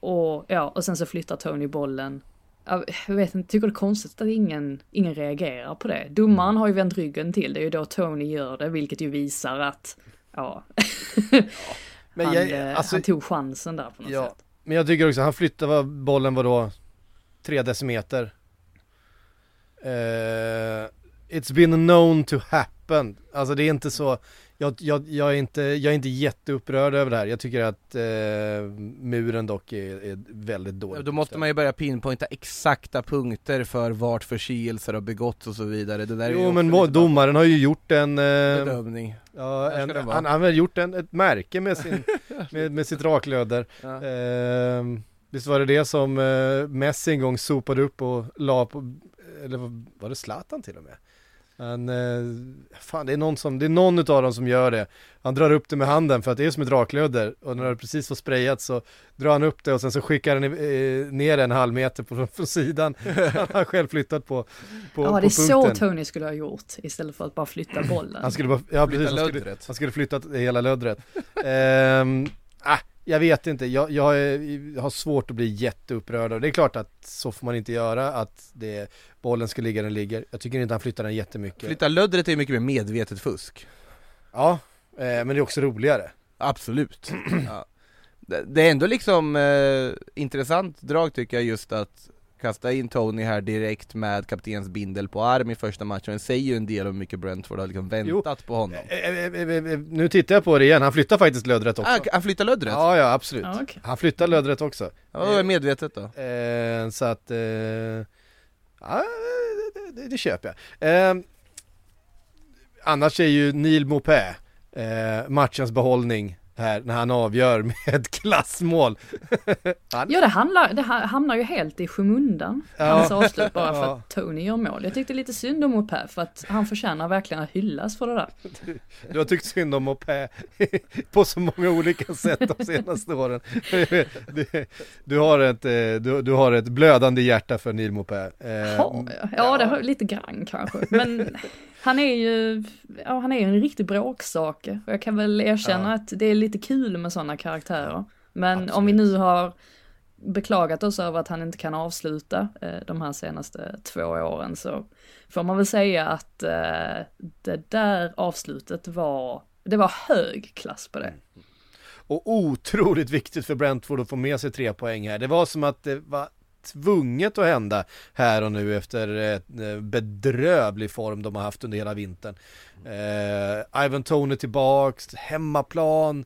Och ja, och sen så flyttar Tony bollen. Jag vet inte, tycker det är konstigt att ingen, ingen reagerar på det. Domaren har ju vänt ryggen till, det är ju då Tony gör det, vilket ju visar att, ja, *laughs* Men han, jag, eh, alltså, han tog chansen där på något ja, sätt. men jag tycker också, han flyttar bollen vadå? Tre decimeter. Eh, it's been known to happen. Alltså det är inte så, jag, jag, jag, är inte, jag är inte jätteupprörd över det här. Jag tycker att eh, muren dock är, är väldigt dålig. Då måste man ju börja pinpointa exakta punkter för vart förseelser har begåtts och så vidare. Det där är ju Jo men domaren har ju gjort en... Eh, bedömning. ja, en han, han har gjort en, ett märke med, sin, *laughs* med, med sitt raklöder. Ja. Eh, visst var det det som eh, Messi en gång sopade upp och la på, eller var- det Zlatan till och med? Han, eh, fan det är någon som, det är någon utav dem som gör det. Han drar upp det med handen för att det är som ett raklöder och när det precis var sprayat så drar han upp det och sen så skickar han eh, ner en halv meter på, *laughs* från sidan. *laughs* Han har själv flyttat på, på, ja, på det är så punkten. Tony skulle ha gjort istelt för att bara flytta bollen. Han skulle bara, ja precis, Flytta han skulle, han skulle flytta hela löddret. Ehm, ah, jag vet inte, jag, jag, är, jag har svårt att bli jätteupprörd och det är klart att så får man inte göra, att det, bollen ska ligga där den ligger. Jag tycker inte han flyttar den jättemycket. Flytta löddret är ju mycket mer medvetet fusk. Ja, eh, men det är också roligare. Absolut. *clears throat* ja. det, det är ändå liksom eh, intressant drag tycker jag just att kasta in Tony här direkt med kaptens bindel på arm i första matchen. Det säger ju en del om hur mycket Brentford har liksom väntat på honom. Eh, eh, eh, nu tittar jag på det igen, han flyttar faktiskt löddret också. Ah, han flyttar löddret? Ja, ja absolut. Ja, okej. Han flyttar löddret också. Ja, det var medvetet då. Eh, så att, eh, ja, det, det, det köper jag. Eh, annars är ju Neil eh, matchens behållning här när han avgör med ett klassmål. han, Ja, det, handlar, det ha- hamnar ju helt i skymundan, Ja. hans avslut, bara för att Tony gör mål. Jag tyckte lite synd om Mopé för att han förtjänar verkligen att hyllas för det där. Du har tyckt synd om Maupin på så många olika sätt de senaste åren. Du, du, har, ett, eh, du, du har ett blödande hjärta för Neil Maupin. Eh, Ja, ja, det har lite grann kanske. Men han är ju, ja, han är ju en riktig bråksake. Och jag kan väl erkänna att det är lite kul med sådana karaktärer. Men om vi nu har beklagat oss över att han inte kan avsluta eh, de här senaste två åren så får man väl säga att eh, det där avslutet var, det var hög klass på det. Och otroligt viktigt för Brentford att få med sig tre poäng här. Det var som att det var tvunget att hända här och nu efter eh, bedrövlig form de har haft under hela vintern. Eh, Ivan Tony tillbaks, hemmaplan.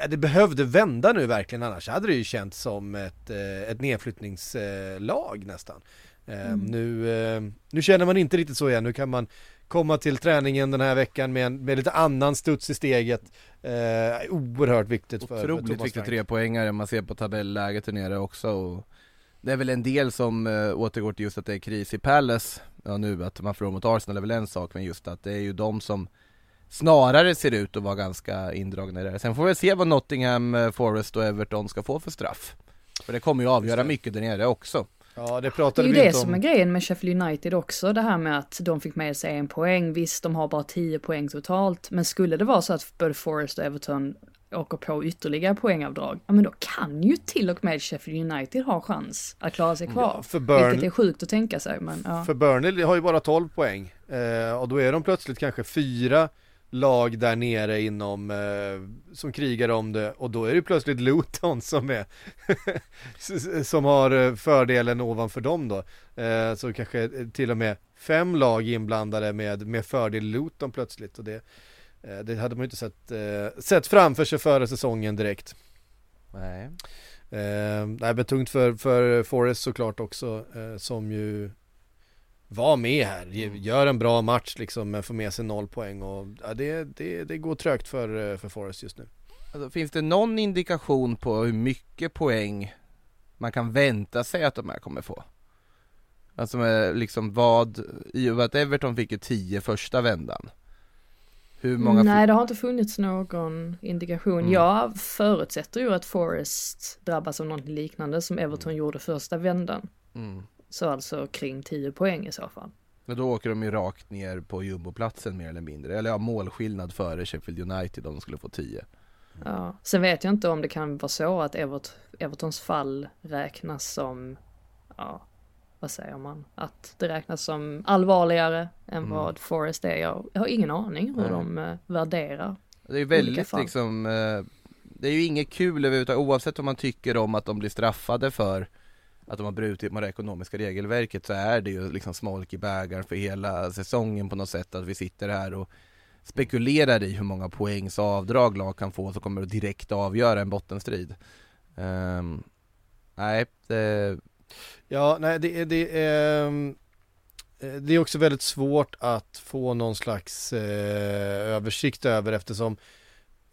Ja, det behövde vända nu verkligen, annars hade det ju känts som ett, eh, ett nedflyttningslag nästan. Eh, nu, eh, nu känner man inte riktigt så igen, nu kan man komma till träningen den här veckan med, en, med lite annan studs i steget. Eh, oerhört viktigt för, för Otroligt Thomas viktig Frank. trepoängare, man ser på tabelläget där nere också och Det är väl en del som äh, återgår till just att det är kris i Palace Ja nu, att man förlorar mot Arsenal är väl en sak, men just att det är ju de som Snarare ser ut att vara ganska indragna i det här. Sen får vi se vad Nottingham eh, Forest och Everton ska få för straff För det kommer ju avgöra mycket där nere också Ja, det Det är pratade ju vi det inte som är om. grejen med Sheffield United också, det här med att de fick med sig en poäng. Visst, de har bara 10 poäng totalt, men skulle det vara så att både Forest och Everton åker på ytterligare poängavdrag, ja men då kan ju till och med Sheffield United ha chans att klara sig kvar. Ja, för Burn- Vilket är sjukt att tänka sig, men ja. För Burnley har ju bara 12 poäng eh, och då är de plötsligt kanske fyra lag där nere inom eh, som krigar om det och då är det plötsligt Luton som är *laughs* som har eh, fördelen ovanför dem då. Eh, så kanske till och med fem lag inblandade med, med fördel Luton plötsligt och det, eh, det hade man ju inte sett, eh, sett framför sig före säsongen direkt. Nej Eh, nej, men tungt för, för Forrest såklart också, eh, som ju var med här, ge- gör en bra match liksom, men får med sig noll poäng och ja, det, det, det går trögt för, eh, för Forrest just nu. Alltså, finns det någon indikation på hur mycket poäng man kan vänta sig att de här kommer få? Alltså med liksom vad, i och med att Everton fick ju 10 första vändan Hur många Nej, det har inte funnits någon indikation. Mm. Jag förutsätter ju att Forest drabbas av något liknande som Everton gjorde första vändan. mm. Så alltså kring 10 poäng i så fall. Men då åker de ju rakt ner på jumboplatsen mer eller mindre, eller ja, målskillnad före Sheffield United om de skulle få 10 Ja. Sen vet jag inte om det kan vara så att Evert, Evertons fall räknas som, ja, vad säger man? Att det räknas som allvarligare än vad Forest är. Jag, har ingen aning hur Nej. de eh, värderar. Det är ju väldigt liksom, eh, det är ju inget kul överhuvudtaget oavsett vad man tycker om att de blir straffade för att de har brutit mot det ekonomiska regelverket så är det ju liksom smolk i bägaren för hela säsongen på något sätt att vi sitter här och spekulerar i hur många poängs avdrag lag kan få så kommer det direkt avgöra en bottenstrid. Um, nej, det... Ja, nej det, det är eh, det är också väldigt svårt att få någon slags eh, översikt över eftersom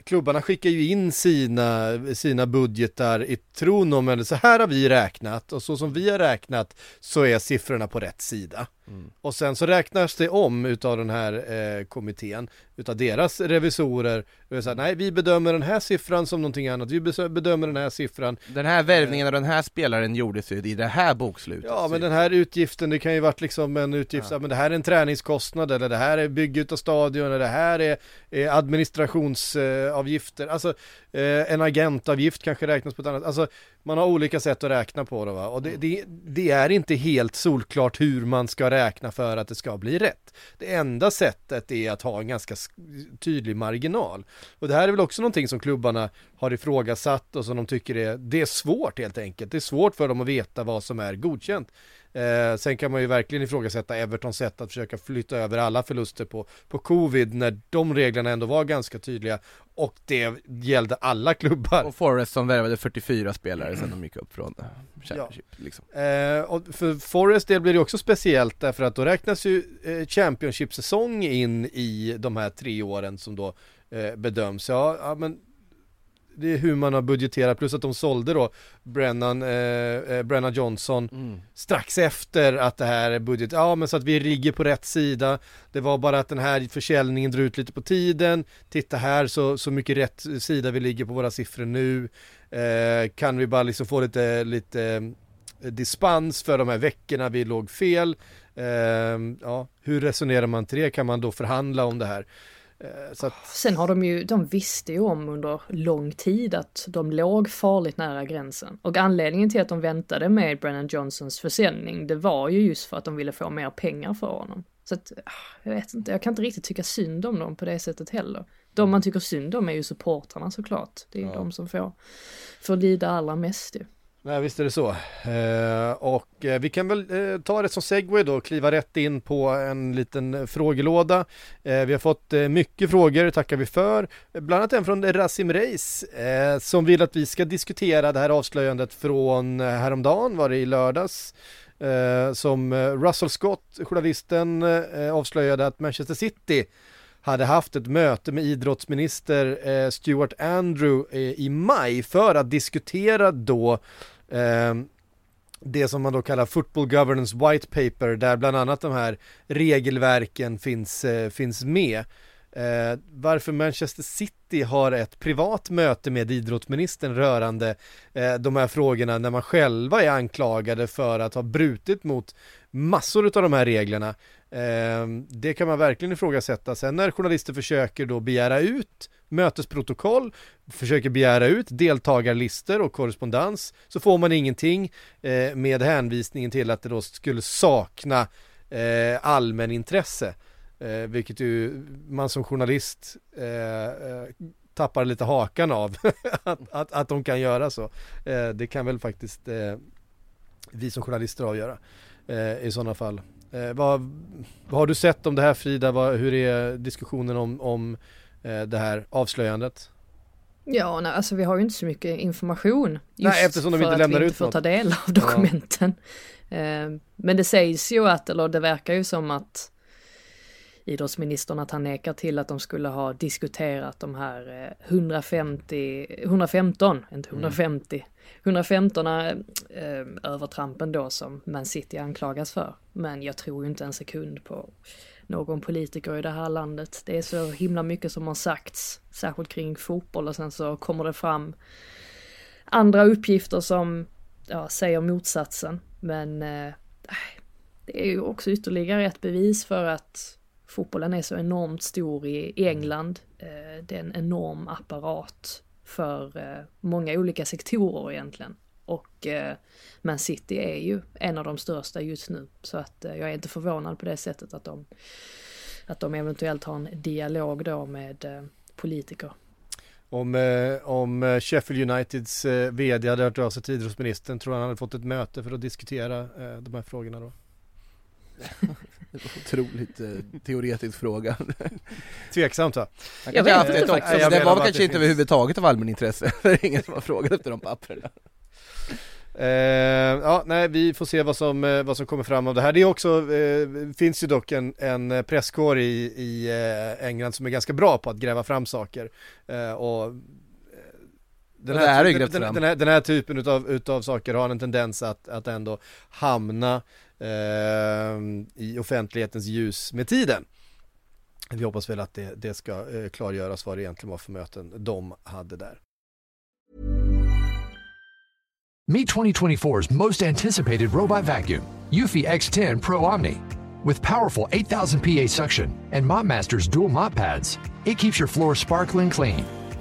klubbarna skickar ju in sina, sina budgetar i tron om, eller så här har vi räknat och så som vi har räknat så är siffrorna på rätt sida. Mm. Och sen så räknas det om utav den här eh, kommittén, utav deras revisorer. Här, nej, vi bedömer den här siffran som någonting annat, vi bedömer den här siffran. Den här värvningen av den här spelaren gjordes ju i det här bokslutet. Ja, men den här utgiften, det kan ju varit liksom en utgift, ja. men det här är en träningskostnad, eller det här är bygge utav stadion, eller det här är, är administrationsavgifter, alltså eh, en agentavgift kanske räknas på ett annat, alltså man har olika sätt att räkna på det va, och det, mm. det, det är inte helt solklart hur man ska räkna för att det ska bli rätt. Det enda sättet är att ha en ganska tydlig marginal. Och det här är väl också någonting som klubbarna har ifrågasatt och som de tycker är, det är svårt helt enkelt. Det är svårt för dem att veta vad som är godkänt. Eh, sen kan man ju verkligen ifrågasätta Evertons sätt att försöka flytta över alla förluster på, på covid när de reglerna ändå var ganska tydliga och det gällde alla klubbar. Och Forest som värvade 44 spelare sen de gick upp från Championship. Ja. Liksom. Eh, och för Forest del blir det också speciellt därför att då räknas ju eh, Championship-säsong in i de här tre åren som då eh, bedöms. Ja, ja men det är hur man har budgeterat plus att de sålde då Brennan, eh, eh, Brennan Johnson mm. strax efter att det här är budget, ja men så att vi rigger på rätt sida det var bara att den här försäljningen drar ut lite på tiden titta här så, så mycket rätt sida vi ligger på våra siffror nu eh, kan vi bara liksom få lite, lite eh, dispens för de här veckorna vi låg fel eh, ja, hur resonerar man till det? Kan man då förhandla om det här? Eh, att... Sen har de ju, de visste ju om under lång tid att de låg farligt nära gränsen. Och anledningen till att de väntade med Brennan Johnsons försäljning, det var ju just för att de ville få mer pengar för honom. Så att, ah, jag vet inte, jag kan inte riktigt tycka synd om dem på det sättet heller. De man tycker synd om är ju supportrarna såklart. Det är ju ja. de som får, får lida allra mest ju. Nej visst är det så. Eh, och eh, vi kan väl eh, ta det som segway då, och kliva rätt in på en liten eh, frågelåda. Eh, vi har fått eh, mycket frågor, tackar vi för. Bland annat en från Rasim Reis som vill att vi ska diskutera det här avslöjandet från häromdagen, var det i lördags? som Russell Scott, journalisten, avslöjade att Manchester City hade haft ett möte med idrottsminister Stuart Andrew i maj för att diskutera då Ehm, det som man då kallar Football Governance White Paper där bland annat de här regelverken finns, eh, finns med. Eh, varför Manchester City har ett privat möte med idrottsministern rörande eh, de här frågorna när man själva är anklagade för att ha brutit mot massor av de här reglerna. Ehm, det kan man verkligen ifrågasätta. Sen när journalister försöker då begära ut mötesprotokoll, försöker begära ut deltagarlistor och korrespondens så får man ingenting eh, med hänvisningen till att det då skulle sakna eh, allmänintresse. Eh, vilket ju man som journalist tappar lite hakan av *laughs* att, att, att de kan göra så. Det kan väl faktiskt vi som journalister avgöra i sådana fall. Vad, vad, har du sett om det här Frida? Vad, hur är diskussionen om, om det här avslöjandet? Ja, nej, alltså vi har ju inte så mycket information. Just nej, eftersom de inte lämnar för att vi inte får ta del av dokumenten. Ja. Men det sägs ju att, eller det verkar ju som att idrottsministern att han nekar till att de skulle ha diskuterat de här 150, eh, 115, inte 150, mm. 115 eh, eh övertrampen då som Man City anklagas för. Men jag tror ju inte en sekund på någon politiker i det här landet. Det är så himla mycket som har sagts, särskilt kring fotboll och sen så kommer det fram andra uppgifter som ja, säger motsatsen. Men eh, det är ju också ytterligare ett bevis för att fotbollen är så enormt stor i England. Eh, det är en enorm apparat för eh, många olika sektorer egentligen. Och eh, Man City är ju en av de största just nu. Så att jag är inte förvånad på det sättet att de, att de eventuellt har en dialog då med politiker. Om, om Sheffield Uniteds vd hade hört av sig till idrottsministern, tror han hade fått ett möte för att diskutera de här frågorna då? *laughs* Otroligt eh, teoretisk fråga. *laughs* Tveksamt va? Jag kanske vet haft inte ett också, faktiskt. så Jag det var kanske det inte finns- överhuvudtaget av allmänintresse, *laughs* det är ingen som har frågat efter de papperna. Eh, ja, nej, vi får se vad som, eh, vad som kommer fram av det här. Det är också, eh, finns ju dock en, en presskår i, i eh, England som är ganska bra på att gräva fram saker. Eh, och eh, den här den, den, här, den här typen utav, utav saker har en tendens att, att ändå hamna eh, Ehm, i offentlighetens ljus med tiden. Vi hoppas väl att det, det ska eh, klargöras vad det egentligen var för möten de hade där. Meet 2024's most anticipated robot vacuum, Eufy X10 Pro Omni. With powerful 8000 PA suction and MopMaster's dual mop pads, it keeps your floor sparkling clean.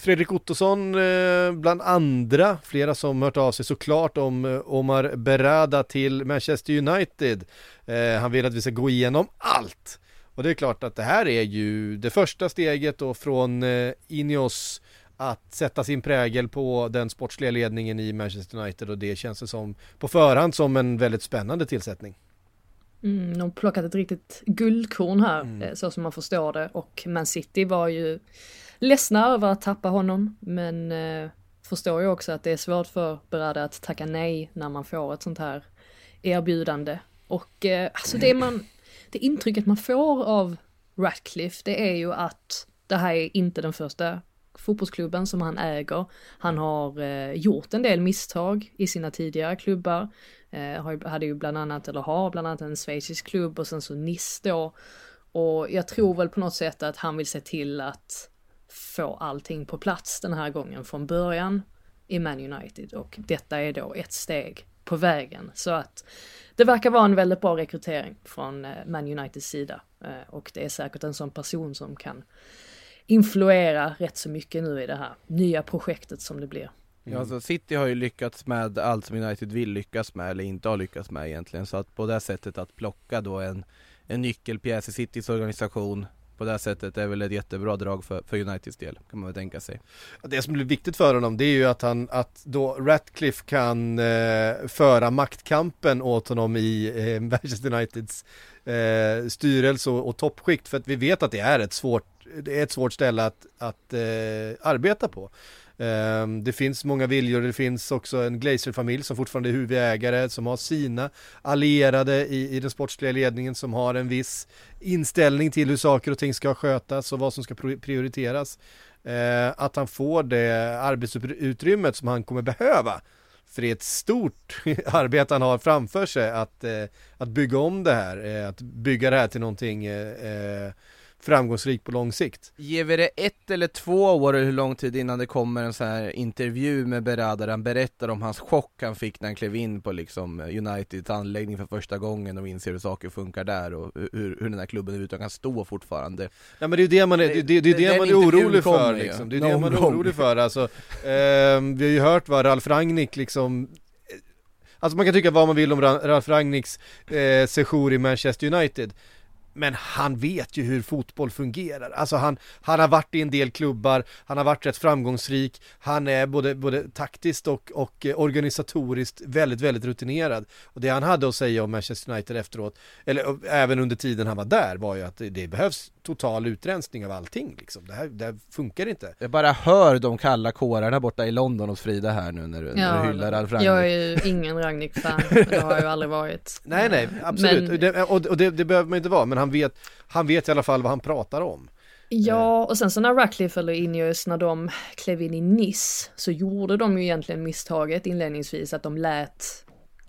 Fredrik Ottosson eh, bland andra, flera som hört av sig såklart om eh, Omar Berada till Manchester United. Eh, han vill att vi ska gå igenom allt. Och det är klart att det här är ju det första steget då från Ineos att sätta sin prägel på den sportsliga ledningen i Manchester United och det känns det som på förhand som en väldigt spännande tillsättning. Mm, de har plockat ett riktigt guldkorn här, eh, så som man förstår det. Och Man City var ju ledsna över att tappa honom, men eh, förstår ju också att det är svårt för Berada att tacka nej när man får ett sånt här erbjudande. Och eh, alltså det man, det intrycket man får av Ratcliffe, det är ju att det här är inte den första fotbollsklubben som han äger. Han har eh, gjort en del misstag i sina tidigare klubbar. Eh, hade ju bland annat, eller har bland annat en schweizisk klubb och sen så Nice då. Och jag tror väl på något sätt att han vill se till att få allting på plats den här gången från början i Man United och detta är då ett steg på vägen. Så att det verkar vara en väldigt bra rekrytering från eh, Man Uniteds sida Eh, och det är säkert en sån person som kan influera rätt så mycket nu i det här nya projektet som det blir. Ja, alltså City har ju lyckats med allt som United vill lyckas med eller inte har lyckats med egentligen så att på det sättet att plocka då en, en nyckelpjäs i Citys organisation på det sättet är väl ett jättebra drag för, för Uniteds del kan man väl tänka sig. Det som blir viktigt för honom det är ju att han, att då Ratcliffe kan eh, föra maktkampen åt honom i eh, Manchester Uniteds eh, styrelse och, och toppskikt för att vi vet att det är ett svårt, det är ett svårt ställe att, att eh, arbeta på. Ehm, det finns många viljor, det finns också en Glazer-familj som fortfarande är huvudägare, som har sina allierade i, i den sportsliga ledningen som har en viss inställning till hur saker och ting ska skötas och vad som ska prioriteras. Ehm, att han får det arbetsutrymmet som han kommer behöva. För det är ett stort *laughs* arbete han har framför sig att, eh, att bygga om det här, eh, att bygga det här till någonting eh, framgångsrikt på lång sikt. Ger vi det ett eller två år, hur lång tid innan det kommer en sån här intervju med Berada där han berättar om hans chock han fick när han klev in på liksom Uniteds anläggning för första gången och inser hur saker funkar där och hur, hur den här klubben överhuvudtaget kan stå fortfarande. Ja men det är ju det man är, det, det, det är det man är orolig för ju. liksom. Det är Någon det man är orolig för alltså. ehm, vi har ju hört vad Ralf Rangnick liksom Alltså man kan tycka vad man vill om Ra- Ralf Rangnicks eh, sejour i Manchester United men han vet ju hur fotboll fungerar. Alltså han, han har varit i en del klubbar, han har varit rätt framgångsrik, han är både, både taktiskt och, och eh, organisatoriskt väldigt, väldigt rutinerad. Och det han hade att säga om Manchester United efteråt, eller även under tiden han var där, var ju att det, det behövs total utrensning av allting liksom. Det här, det här funkar inte. Jag bara hör de kalla kårarna borta i London hos Frida här nu när du, när du hyllar Ralf Rangnick. jag är ju ingen Ragnik-fan, det har jag ju aldrig varit. *laughs* Nej, nej, absolut. Men- Det, och och det, det behöver man inte vara, men han vet, han vet i alla fall vad han pratar om. Ja, och sen så när Ratcliffe eller Ineos, när de klev in i Nice, så gjorde de ju egentligen misstaget inledningsvis att de lät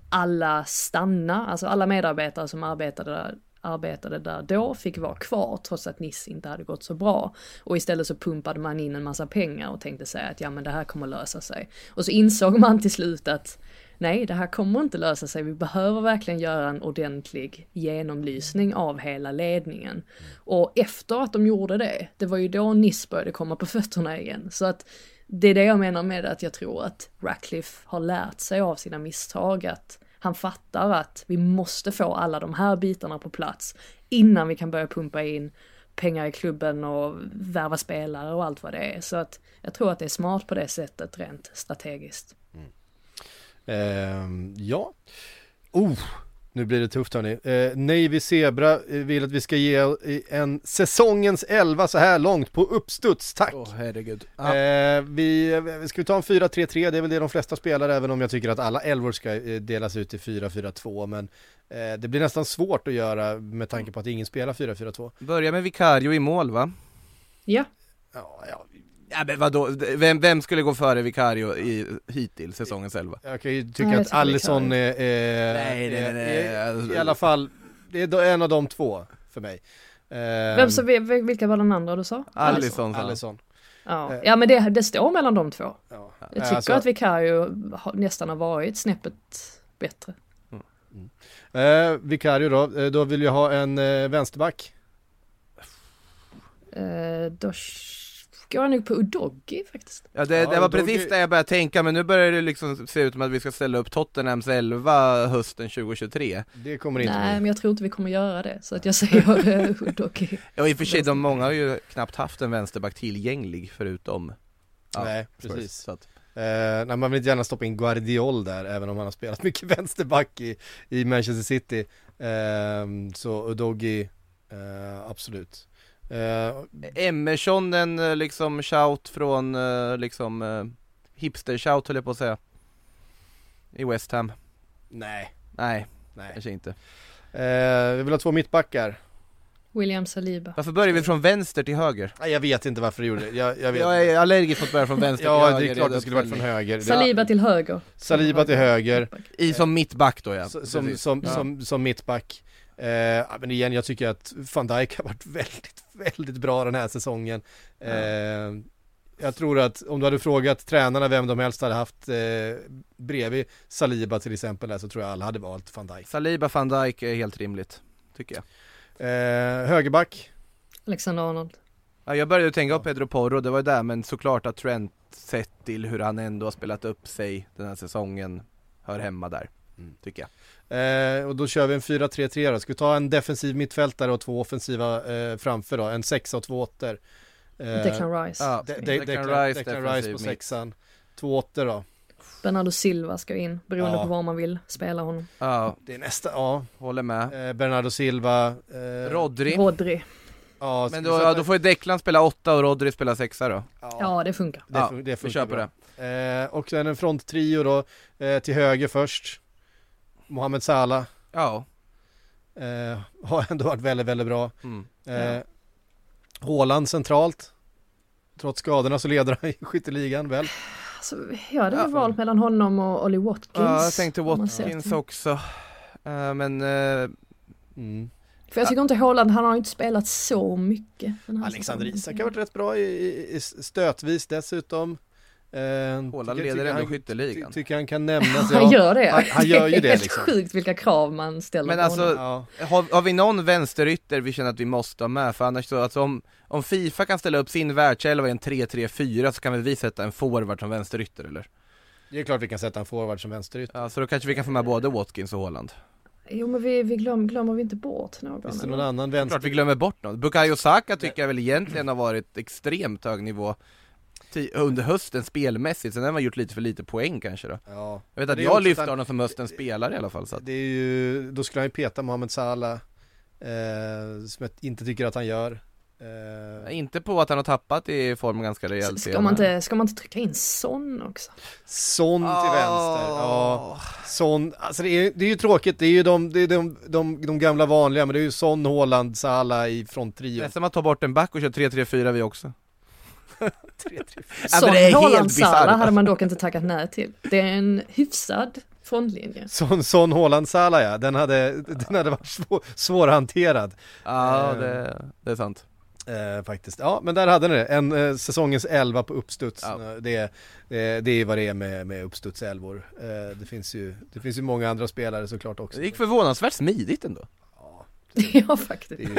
alla stanna, alltså alla medarbetare som arbetade där, arbetade där då fick vara kvar trots att Nice inte hade gått så bra. Och istället så pumpade man in en massa pengar och tänkte sig att ja men det här kommer lösa sig. Och så insåg man till slut att nej det här kommer inte lösa sig, vi behöver verkligen göra en ordentlig genomlysning av hela ledningen. Och efter att de gjorde det, det var ju då NIS började komma på fötterna igen. Så att det är det jag menar med att jag tror att Ratcliffe har lärt sig av sina misstag, att han fattar att vi måste få alla de här bitarna på plats innan vi kan börja pumpa in pengar i klubben och värva spelare och allt vad det är. Så att jag tror att det är smart på det sättet rent strategiskt. Mm. Ehm, ja. Oh, nu blir det tufft hörni. Eh, Navy Zebra eh, vill att vi ska ge en säsongens 11 så här långt på uppstuds, tack! Åh herregud. Ja. Eh, vi, vi ska vi ta en 4-3-3, det är väl det de flesta spelar även om jag tycker att alla elvor ska eh, delas ut i 4-4-2 men eh, det blir nästan svårt att göra med tanke på att ingen spelar 4-4-2. Börja med Vicario i mål va? Ja, Ja, ja, Ja men vadå, vem, vem skulle gå före Vicario i, hittills säsongens elva? jag kan ju tycka Nej, jag att Alisson är, är, Nej, nej, nej, nej. är, i alla fall, det är en av de två för mig. Ehm, Vem så, vil- vilka var den andra du sa? Alisson. Alisson. Ja, Eh. ja men det, det står mellan de två. Ja. Jag tycker Alltså, att Vicario nästan har varit snäppet bättre. Eh, Vicario då, eh, då vill jag ha en eh, vänsterback. Eh, då jag nog på Udogi faktiskt. Ja det, det var precis det jag började tänka, men nu börjar det liksom se ut som att vi ska ställa upp Tottenhams elva hösten 2023 Det kommer inte Nej, bli. men jag tror inte vi kommer göra det. Så att jag säger *laughs* Udogi. Ja i och för sig, de många har ju knappt haft en vänsterback tillgänglig förutom ja, Nej, precis. så att, Eh, nej, man vill inte gärna stoppa in Guardiol där, även om han har spelat *laughs* mycket vänsterback i, i Manchester City. Eh, så Udogi, eh, absolut. Eh, Emerson en eh, liksom shout från eh, liksom eh, hipster shout höll jag på att säga I West Ham nej, Nej, nej. kanske inte Eh, vi vill ha två mittbackar. William Saliba. Varför börjar vi från vänster till höger? Nej, jag vet inte varför du gjorde det. Jag, jag vet. Jag är allergisk mot att börja från vänster till ja, höger det är klart det skulle varit från höger. Saliba till höger. Saliba till höger. I som mittback då ja, som, som, ja. som, som mittback. Eh, men igen, jag tycker att van Dijk har varit *laughs* väldigt, väldigt bra den här säsongen. Eh, jag tror att om du hade frågat tränarna vem de helst hade haft eh, bredvid Saliba till exempel där, så tror jag alla hade valt van Dijk. Saliba van Dijk är helt rimligt, tycker jag Eh, högerback, Alexander Arnold. ja, Jag började tänka på Pedro Porro, det var ju där, men såklart att Trent sett till hur han ändå har spelat upp sig den här säsongen hör hemma där, Mm. tycker jag eh, och då kör vi en 4-3-3 då. Ska vi ta en defensiv mittfältare och två offensiva eh, framför då? En sexa och två åttor. Eh, Declan Rice. Ja, De, de, Declan Declan, Rice, Declan Rice på mitt. sexan. Två åttor då. Bernardo Silva ska in, beroende Ja. på var man vill spela honom. Ja, Det är nästa, ja. håller med Eh, Bernardo Silva. Eh, Rodri, Rodri. Ja, men vi då, ja, då får ju Declan spela åtta och Rodri spela sexa då Ja, det funkar. Det, Ja, fun- det vi funkar kör på bra. det Eh, och sen en fronttrio då, eh, till höger först. Mohamed Salah. Ja, Eh, har ändå varit väldigt, väldigt bra. mm. Eh, Haaland centralt. Trots skadorna så leder han *laughs* i skytteligan väl. Alltså, jag hade Ja. valt mellan honom och Ollie Watkins. ja jag tänkte Watkins också Eh, Men eh, Mm. För jag tycker inte Haaland, han har inte spelat så mycket. Alexander. Isak har varit rätt bra i, i, i stötvis dessutom. Eh, tycker- leder tycker ändå skytteligan. ty, Tycker han kan nämnas. Han gör det. Han, han gör ju det är helt liksom. sjukt vilka krav man ställer Men på alltså- honom. Ja. har, har vi någon vänsterytter vi känner att vi måste ha med? För annars så, alltså om, om Fifa kan ställa upp sin världselva i en 3-3-4 så kan väl vi sätta en forward som vänsterytter eller? Det är klart vi kan sätta en forward som vänsterytter. Ja, så då kanske vi kan få med både Watkins och Haaland Jo men vi, vi glöm, glömmer vi inte bort någon? Finns det någon annan Klart vänster? vi glömmer bort någon. Bukayo Saka tycker jag väl egentligen har varit extremt hög nivå under hösten spelmässigt, sen har man gjort lite för lite poäng kanske då Ja. Jag vet Det att jag lyfter honom som höstens spelare i alla fall så att, Det är ju, då skulle han ju peta Mohamed Salah. Eh, som jag inte tycker att han gör. Eh, Inte på att han har tappat i form ganska rejält Ska man, inte, ska man inte trycka in Son också? Son till Ah. vänster, ja. Son, alltså det är, det är ju tråkigt, det är ju de, det är de, de, de gamla vanliga, men det är ju Son, Haaland, Salah i fronttrion. Nästan man tar bort en back och kör 3-3-4 vi också *laughs* Ja, Son, men det är Haaland, helt Salah bisarrt. hade man dock inte tackat nej till. Det är en hyfsad frontlinje. Son, Son, Haaland, Salah ja, den hade, den hade varit svår, svårhanterad. Ja, Eh. det, det är sant Eh, faktiskt. Ja, men där hade ni det. En eh, säsongens 11 på uppstuds. Ja. Eh, Det, eh, det är vad det är med, med uppstudselvor. Eh, det, finns ju, det finns ju många andra spelare såklart också. Det gick förvånansvärt smidigt ändå. *laughs* ja, faktiskt. Ju,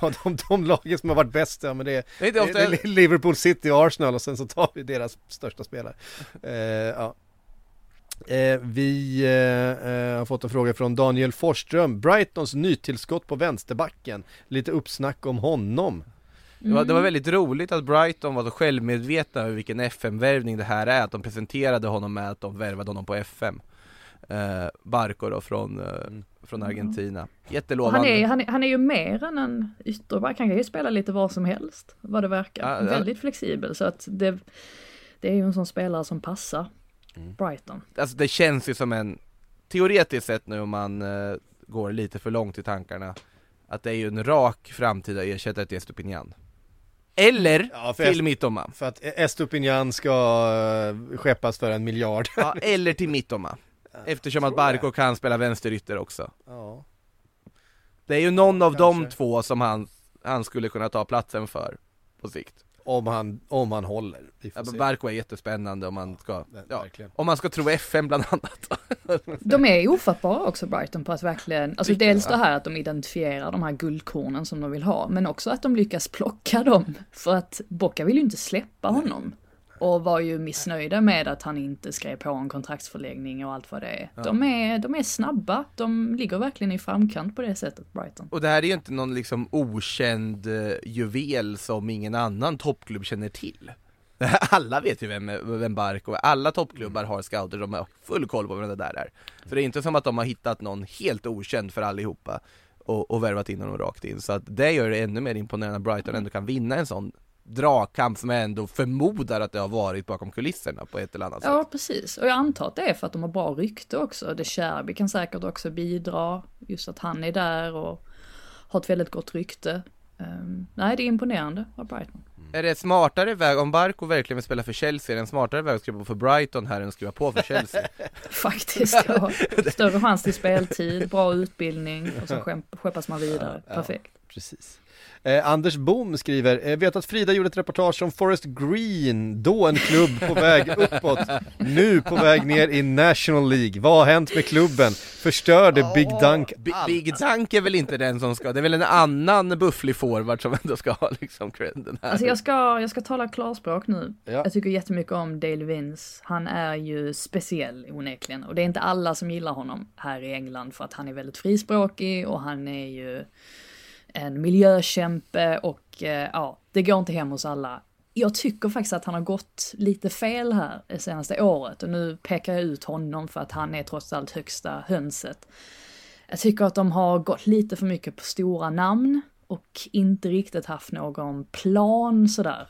de, *laughs* de, de lagen som har varit bäst, ja men det är, Det är det, ofta... det är Liverpool City och Arsenal och sen så tar vi deras största spelare. *laughs* Eh, ja. Eh, vi eh, eh, har fått en fråga från Daniel Forsström, Brightons nytillskott på vänsterbacken, lite uppsnack om honom. Det var, det var väldigt roligt att Brighton var så självmedvetna över vilken FM-värvning det här är, att de presenterade honom med att de värvade honom på FM. Eh, Barco då från, eh, från Argentina. Och Jättelovande. han, är, han, är, han är ju mer än en ytterback, han kan ju spela lite vad som helst, vad det verkar. Ja, ja. Väldigt flexibel, så att det, det är ju en sån spelare som passar Mm. Brighton. Alltså det känns ju som en, teoretiskt sett nu om man eh, går lite för långt i tankarna, att det är ju en rak framtida ersättare till Estopinian. Eller Ja, till Mittoma. För att Estupinian ska eh, skeppas för en miljard. Ja, *laughs* eller till Mittoma. Eftersom att Barco kan spela vänsterytter också. Ja. Det är ju någon av de Kanske. två som han, han skulle kunna ta platsen för på sikt. Om han, om han håller. Ja, men. Barco är jättespännande om man ska, ja, verkligen. om man ska tro FM bland annat. *laughs* De är ofattbara också Brighton på att verkligen, alltså Riktigt, dels ja. det här att de identifierar de här guldkornen som de vill ha, men också att de lyckas plocka dem. För att Bocca vill ju inte släppa honom. Och var ju missnöjda med att han inte skrev på en kontraktsförlängning och allt vad det är. De, är de är snabba, de ligger verkligen i framkant på det sättet, Brighton. Och det här är ju inte någon liksom okänd eh, juvel som ingen annan toppklubb känner till. *laughs* Alla vet ju vem, vem Barco är, alla toppklubbar har scouter, de har full koll på vem det där är. Så det är inte som att de har hittat någon helt okänd för allihopa och, och värvat in honom rakt in. Så att det gör det ännu mer imponerande att Brighton ändå kan vinna en sån dragkamp som jag ändå förmodar att det har varit bakom kulisserna på ett eller annat sätt. Ja, precis. Och jag antar att det är för att de har bra rykte också. De Cherby kan säkert också bidra, just att han är där och har ett väldigt gott rykte. Ehm, nej, det är imponerande av Brighton. Är det smartare väg, om Barco verkligen vill spela för Chelsea, är det en smartare väg att skriva på för Brighton här än att skriva på för Chelsea? *laughs* Faktiskt, ja. Större chans till speltid, bra utbildning och så *laughs* skeppas man vidare. Ja. Perfekt. Precis. Eh, Anders Bom skriver, eh, vet att Frida gjorde ett reportage om Forest Green, då en klubb på väg uppåt, nu på väg ner i National League. Vad har hänt med klubben? Förstörde Big Dunk Bi- Big Dunk är väl inte den som ska, det är väl en annan bufflig forward som ändå ska ha liksom credden här. Alltså jag ska, jag ska tala klarspråk nu. Ja. Jag tycker jättemycket om Dale Vince. Han är ju speciell onekligen. Och det är inte alla som gillar honom här i England för att han är väldigt frispråkig och han är ju en miljökämpe och eh, ja, det går inte hem hos alla. Jag tycker faktiskt att han har gått lite fel här det senaste året och nu pekar jag ut honom för att han är trots allt högsta hönset. Jag tycker att de har gått lite för mycket på stora namn och inte riktigt haft någon plan sådär.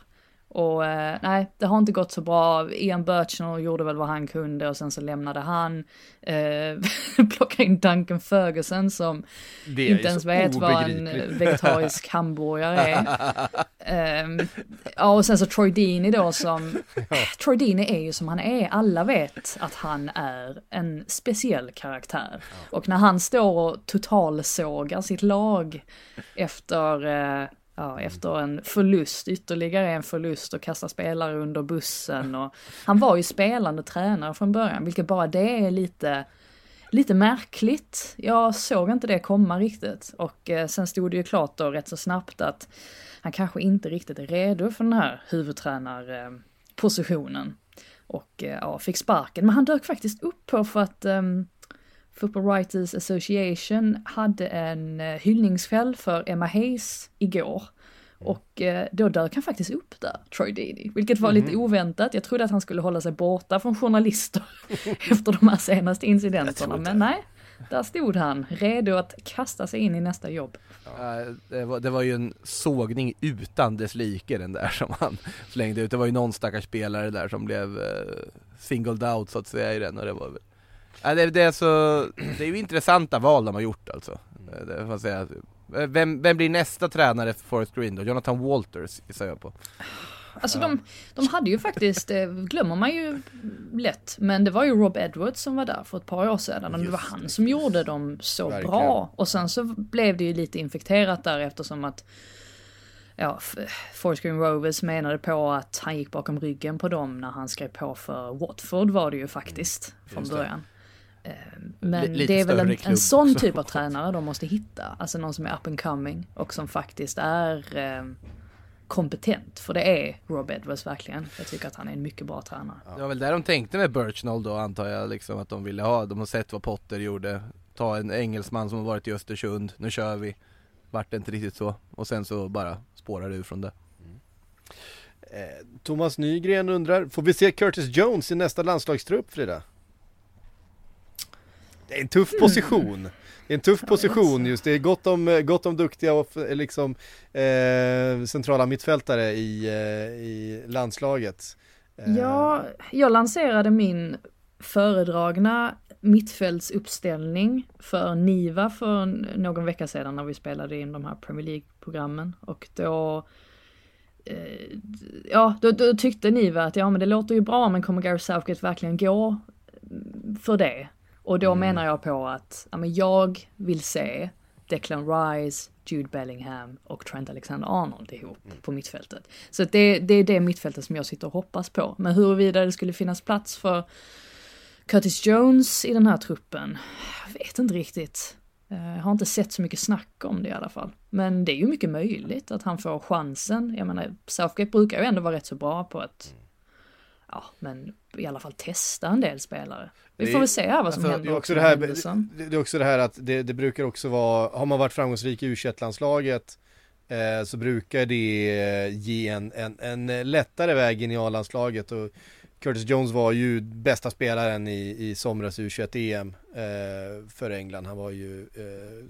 Och eh, nej, det har inte gått så bra. Ian Birchnell gjorde väl vad han kunde och sen så lämnade han. Eh, *laughs* plockade in Duncan Ferguson som inte ens vet vad en obegripligt. vegetarisk hamburgare är. *laughs* Ehm, ja, och sen så Troy Deeney då som, Troy Deeney är ju som han är, alla vet att han är en speciell karaktär. Och när han står och totalsågar sitt lag efter, eh, ja, efter en förlust, ytterligare en förlust och kastar spelare under bussen och han var ju spelande tränare från början, vilket bara det är lite lite märkligt. Jag såg inte det komma riktigt. Och eh, sen stod det ju klart då rätt så snabbt att han kanske inte riktigt är redo för den här huvudtränarpositionen. Och eh, ja, fick sparken. Men han dök faktiskt upp på för att um, Football Writers Association hade en eh, hyllningskväll för Emma Hayes igår. Och eh, då dök han faktiskt upp där, Troy Deeney, vilket var lite oväntat. Jag trodde att han skulle hålla sig borta från journalister *laughs* efter de här senaste incidenterna, men nej. Där stod han, redo att kasta sig in i nästa jobb. Eh, det, var, det var ju en sågning utan dess like den där som han slängde ut. Det var ju någon stackars spelare där som blev singled out så att säga i den och det var Ja, det, det, är så, det är ju intressanta val de har gjort alltså. Eh, Det får man säga. Vem, vem blir nästa tränare för Forest Green då? Jonathan Walters gissar jag på. Alltså de, de hade ju faktiskt, eh, glömmer man ju lätt, men det var ju Rob Edwards som var där för ett par år sedan och det var han som gjorde dem så Verkligen. bra. Och sen så blev det ju lite infekterat där eftersom att ja, Forest Green Rovers menade på att han gick bakom ryggen på dem när han skrev på för Watford var det ju faktiskt från Just det. Eh, Men lite det är väl en, en sån typ av tränare de måste hitta. Alltså någon som är up and coming och som faktiskt är eh, kompetent. För det är Rob Edwards verkligen. Jag tycker att han är en mycket bra tränare. Det var väl där de tänkte med Birchnall då antar jag liksom att de ville ha, de har sett vad Potter gjorde Ta en engelsman som har varit i Östersund, nu kör vi Vart det inte riktigt så, och sen så bara spårar det ur från det Eh, Thomas Nygren undrar, får vi se Curtis Jones i nästa landslagstrupp Frida? Det är en tuff position. Det är en tuff position just, det är gott om, eh, gott om duktiga och liksom eh, centrala mittfältare i, eh, i landslaget. Eh, Ja, jag lanserade min föredragna mittfältsuppställning för Niva för någon vecka sedan när vi spelade in de här Premier League-programmen och då eh, Ja, då, då tyckte Niva att ja men det låter ju bra men kommer Gareth Southgate verkligen gå för det? Och då menar jag på att ja, men jag vill se Declan Rice, Jude Bellingham och Trent Alexander-Arnold ihop på mittfältet. Så det, det är det mittfältet som jag sitter och hoppas på. Men huruvida det skulle finnas plats för Curtis Jones i den här truppen, jag vet inte riktigt. Eh, Jag har inte sett så mycket snack om det i alla fall. Men det är ju mycket möjligt att han får chansen. Jag menar, Southgate brukar ju ändå vara rätt så bra på att, ja, men i alla fall testa en del spelare. Vi får väl se här vad som Alltså, händer det är också det här, det, det är också det här att det, det brukar också vara, har man varit framgångsrik i u landslaget eh, så brukar det eh, ge en, en, en lättare väg in i A-landslaget och Curtis Jones var ju bästa spelaren i, i somras u EM eh, för England. Han var ju eh,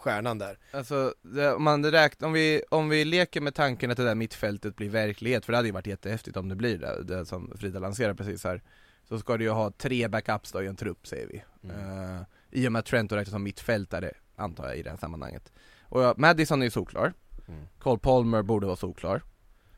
stjärnan där. Alltså, det, om man räknar, om vi, om vi leker med tanken att det där mittfältet blir verklighet, för det hade ju varit jättehäftigt om det blir det, det som Frida lanserar precis här Så ska du ju ha tre backups då i en trupp säger vi. Eh, I och med att Trent räknas som mittfältare, antar jag i det här sammanhanget. Och ja, Madison är ju solklar. Cole Palmer borde vara solklar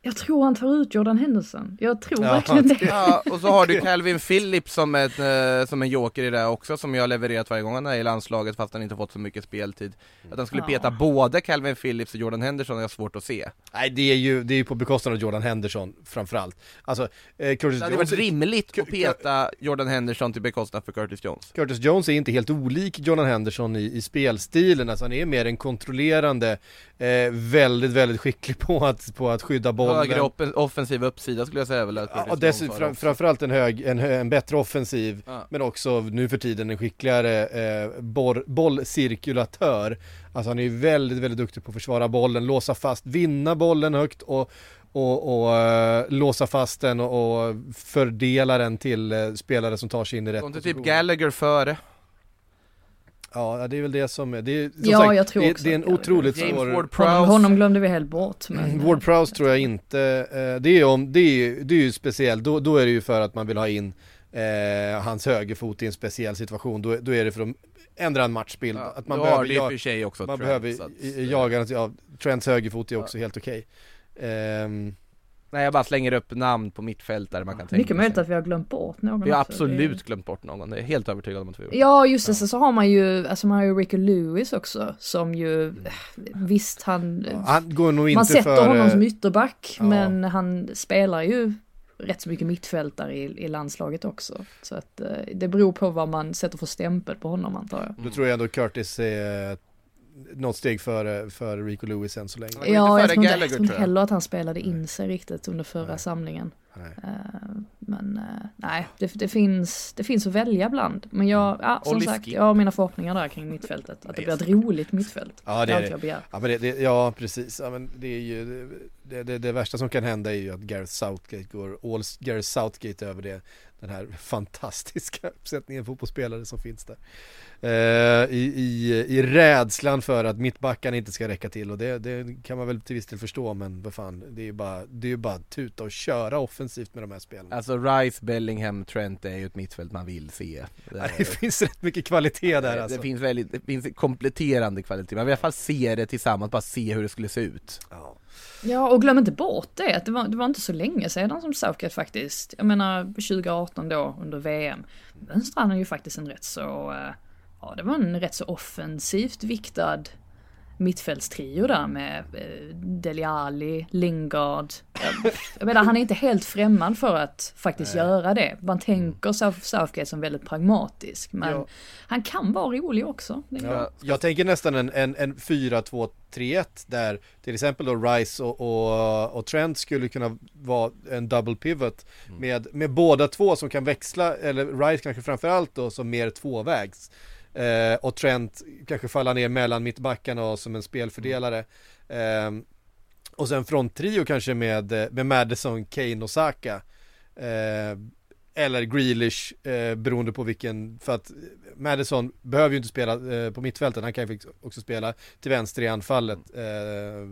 Jag tror han tar ut Jordan Henderson. Jag tror Ja, verkligen det. Ja, och så har du Calvin Phillips som, ett, eh, som en joker i det också, som jag har levererat varje gång han är i landslaget fast han inte fått så mycket speltid Att han skulle Ja. peta både Calvin Phillips och Jordan Henderson har jag svårt att se Nej det är ju, det är ju på bekostnad av Jordan Henderson framförallt. Alltså eh, Curtis Det hade varit Jones rimligt Ku- att peta Jordan Henderson till bekostnad för Curtis Jones Curtis Jones är inte helt olik Jordan Henderson i, i spelstilen, alltså han är mer en kontrollerande, eh, väldigt, väldigt skicklig på att, på att skydda bollen. Högre oppen- offensiv uppsida skulle jag säga väl att Ja, dessutom fram, framförallt en, hög, en, en bättre offensiv, Ja. men också nu för tiden en skickligare eh, boll, bollcirkulatör. Alltså han är ju väldigt, väldigt duktig på att försvara bollen, låsa fast, vinna bollen högt och, och, och eh, låsa fast den och, och fördela den till eh, spelare som tar sig in i rätt Kom typ Gallagher före Ja, det är väl det som är, det är, som Ja, sagt, jag tror det, också det är en otroligt James svår... Ward Honom, Prowse. honom glömde vi helt bort. Men, Ward Prowse tror jag inte, eh, det är om, det är, det är ju speciellt, då, då är det ju för att man vill ha in eh, hans högerfot i en speciell situation, då, då är det för att ändra en matchbild, ja, att man då behöver, har det i och ja, för sig också man Trent, behöver att, eh, jaga, ja, Trents högerfot är också helt okej. Ehm, Nej jag bara slänger upp namn på mittfältare man kan tänka mycket möjligt att vi har glömt bort någon Vi har också. absolut Det- glömt bort någon, det är helt övertygad om att vi har gjort Ja, just det. Så, så har man ju, alltså man har ju Ricky Lewis också, som ju, visst han, han går nog inte man sätter för... honom eh, som ytterback, ja. men han spelar ju rätt så mycket mittfältare i, i landslaget också. Så att eh, det beror på vad man sätter för stämpel på honom antar jag. Då tror jag ändå Curtis är något steg före för Rico Lewis än så länge. Ja, jag före tror inte, Gallagher, jag tror inte heller att han spelade in sig riktigt under förra Nej. samlingen. Nej. Eh, men eh, nej, det, det, finns, det finns att välja bland. Men jag, ja, som Olli sagt, jag har mina förhoppningar där kring mittfältet. Att det blir ett roligt mittfält. Ja, det är det. jag. Ja, men det, det, ja precis. Ja, men det, är ju, det, det, det värsta som kan hända är ju att Gareth Southgate går all Gareth Southgate över det, den här *laughs* fantastiska uppsättningen fotbollsspelare som finns där. Eh, i, i, I rädslan för att mittbackarna inte ska räcka till och det, det kan man väl till viss del förstå men vad fan, det är ju bara, det är ju bara att tuta och köra offensivt med de här spelarna. Alltså Rice, Bellingham, Trent är ju ett mittfält man vill se *laughs* Ja, det finns rätt mycket kvalitet där det, alltså. finns väldigt, det finns kompletterande kvalitet, man vill i alla fall se det tillsammans, bara se hur det skulle se ut Ja. Ja, och glöm inte bort det, att det var, det var inte så länge sedan som Southgate faktiskt, jag menar 2018 då under VM, mönstrade han ju faktiskt en rätt så, eh, ja det var en rätt så offensivt viktad mittfältstrio där med eh, Dele Alli, Lingard. Jag, menar han är inte helt främmande för att faktiskt göra det. Man tänker South, Southgate som väldigt pragmatisk men Ja. han kan vara rolig också. Ja, jag tänker nästan en, en, en 4-2-3-1 där till exempel då Rice och, och, och Trent skulle kunna vara en double pivot med, med båda två som kan växla, eller Rice kanske framförallt då som mer tvåvägs. Eh, och Trent kanske falla ner mellan mittbackarna och som en spelfördelare. Ehm, och sen fronttrio kanske med, eh, med Madison, Kane och Saka. Eh, eller Grealish eh, beroende på vilken, för att Madison behöver ju inte spela eh, på mittfältet, han kan ju också spela till vänster i anfallet. Eh,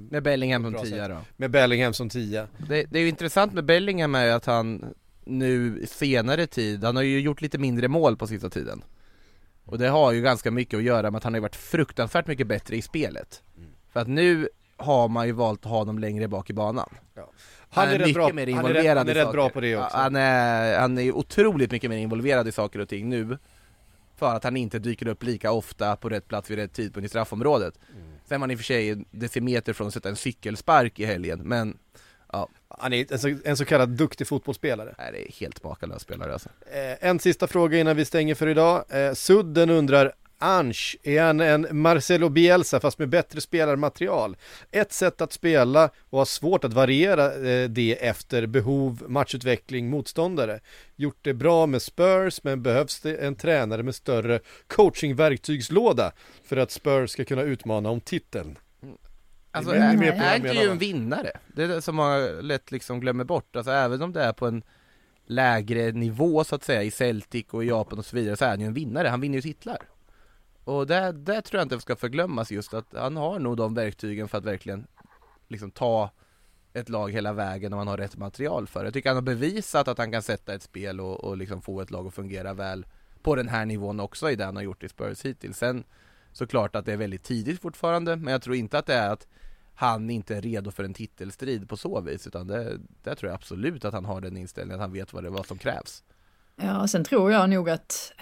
Med Bellingham som tia då. Med Bellingham som tia. Det, det är ju intressant med Bellingham är ju att han nu senare tid, han har ju gjort lite mindre mål på sista tiden. Och det har ju ganska mycket att göra med att han har varit fruktansvärt mycket bättre i spelet. För att nu har man ju valt att ha dem längre bak i banan. Han är rätt mycket bra- mer han är rätt- involverad han är i rätt bra på det också. Han är, han är otroligt mycket mer involverad i saker och ting nu. För att han inte dyker upp lika ofta på rätt plats vid rätt tidpunkt i straffområdet. Mm. Sen var han i och för sig en decimeter från att sätta en cykelspark i helgen, men ja. Han är en så, en så kallad duktig fotbollsspelare. Nej, det är helt makalös spelare alltså. Eh, en sista fråga innan vi stänger för idag. Eh, Sudden undrar, Ange, är han en Marcelo Bielsa fast med bättre spelarmaterial? Ett sätt att spela och ha svårt att variera eh, det efter behov, matchutveckling, motståndare. Gjort det bra med Spurs men behövs det en tränare med större coachingverktygslåda för att Spurs ska kunna utmana om titeln? Alltså Är är, är inte ju en vinnare, det är det som man lätt liksom glömmer bort, alltså även om det är på en lägre nivå så att säga i Celtic och i Japan och så vidare så är han ju en vinnare, han vinner ju titlar. Och det, det tror jag inte ska förglömmas just att han har nog de verktygen för att verkligen liksom ta ett lag hela vägen om han har rätt material för det. Jag tycker han har bevisat att han kan sätta ett spel och, och liksom få ett lag att fungera väl på den här nivån också i det han har gjort i Spurs hittills. Sen såklart att det är väldigt tidigt fortfarande, men jag tror inte att det är att han inte är redo för en titelstrid på så vis, utan det, det tror jag absolut att han har den inställningen, att han vet vad det vad som krävs. Ja, sen tror jag nog att,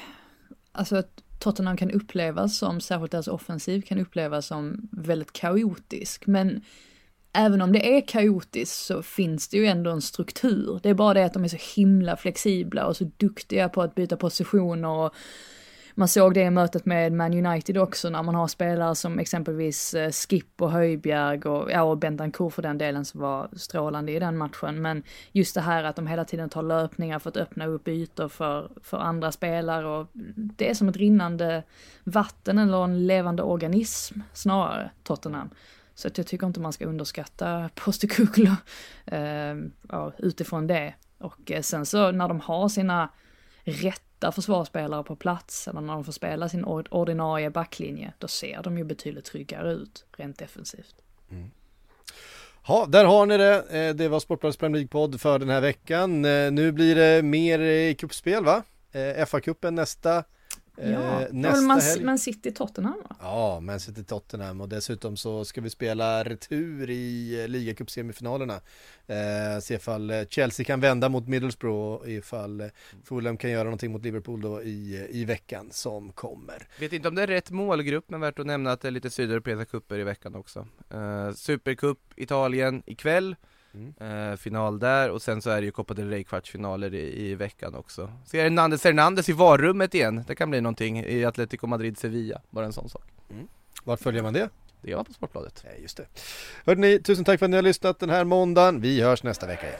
alltså att Tottenham kan upplevas som, särskilt deras offensiv kan upplevas som väldigt kaotisk. Men även om det är kaotiskt så finns det ju ändå en struktur. Det är bara det att de är så himla flexibla och så duktiga på att byta positioner och man såg det i mötet med Man United också när man har spelare som exempelvis eh, Skip och Höjbjerg och, ja, och Bentancourt för den delen som var strålande i den matchen. Men just det här att de hela tiden tar löpningar för att öppna upp ytor för, för andra spelare och det är som ett rinnande vatten eller en levande organism snarare, Tottenham. Så att jag tycker inte man ska underskatta Postecoglou eh, ja, utifrån det. Och eh, sen så när de har sina åtta försvarsspelare på plats, eller när de får spela sin ordinarie backlinje, då ser de ju betydligt tryggare ut rent defensivt. Mm. Ja, där har ni det. Eh, det var Sportbladets Premier League-podd för den här veckan. Eh, nu blir det mer kuppspel cupspel va? FA-cupen nästa, Ja, var nästa man, helg. man City Tottenham va? Ja, Man City Tottenham och dessutom så ska vi spela retur i eh, ligacupsemifinalerna. Eh, se ifall eh, Chelsea kan vända mot Middlesbrough och ifall eh, Fulham kan göra någonting mot Liverpool då i, eh, i veckan som kommer. Vet inte om det är rätt målgrupp, men värt att nämna att det är lite sydeuropeiska kupper i veckan också. Uh, Supercup Italien ikväll, eh, final där och sen så är det ju Copa del Rey kvartsfinaler i, i veckan också. Ser Hernandez Hernandez i varummet igen, det kan bli någonting i Atletico Madrid Sevilla, bara en sån sak. Var följer man det? Det var på Sportbladet. Nej, just det. Hörde ni, tusen tack för att ni har lyssnat den här måndagen. Vi hörs nästa vecka igen.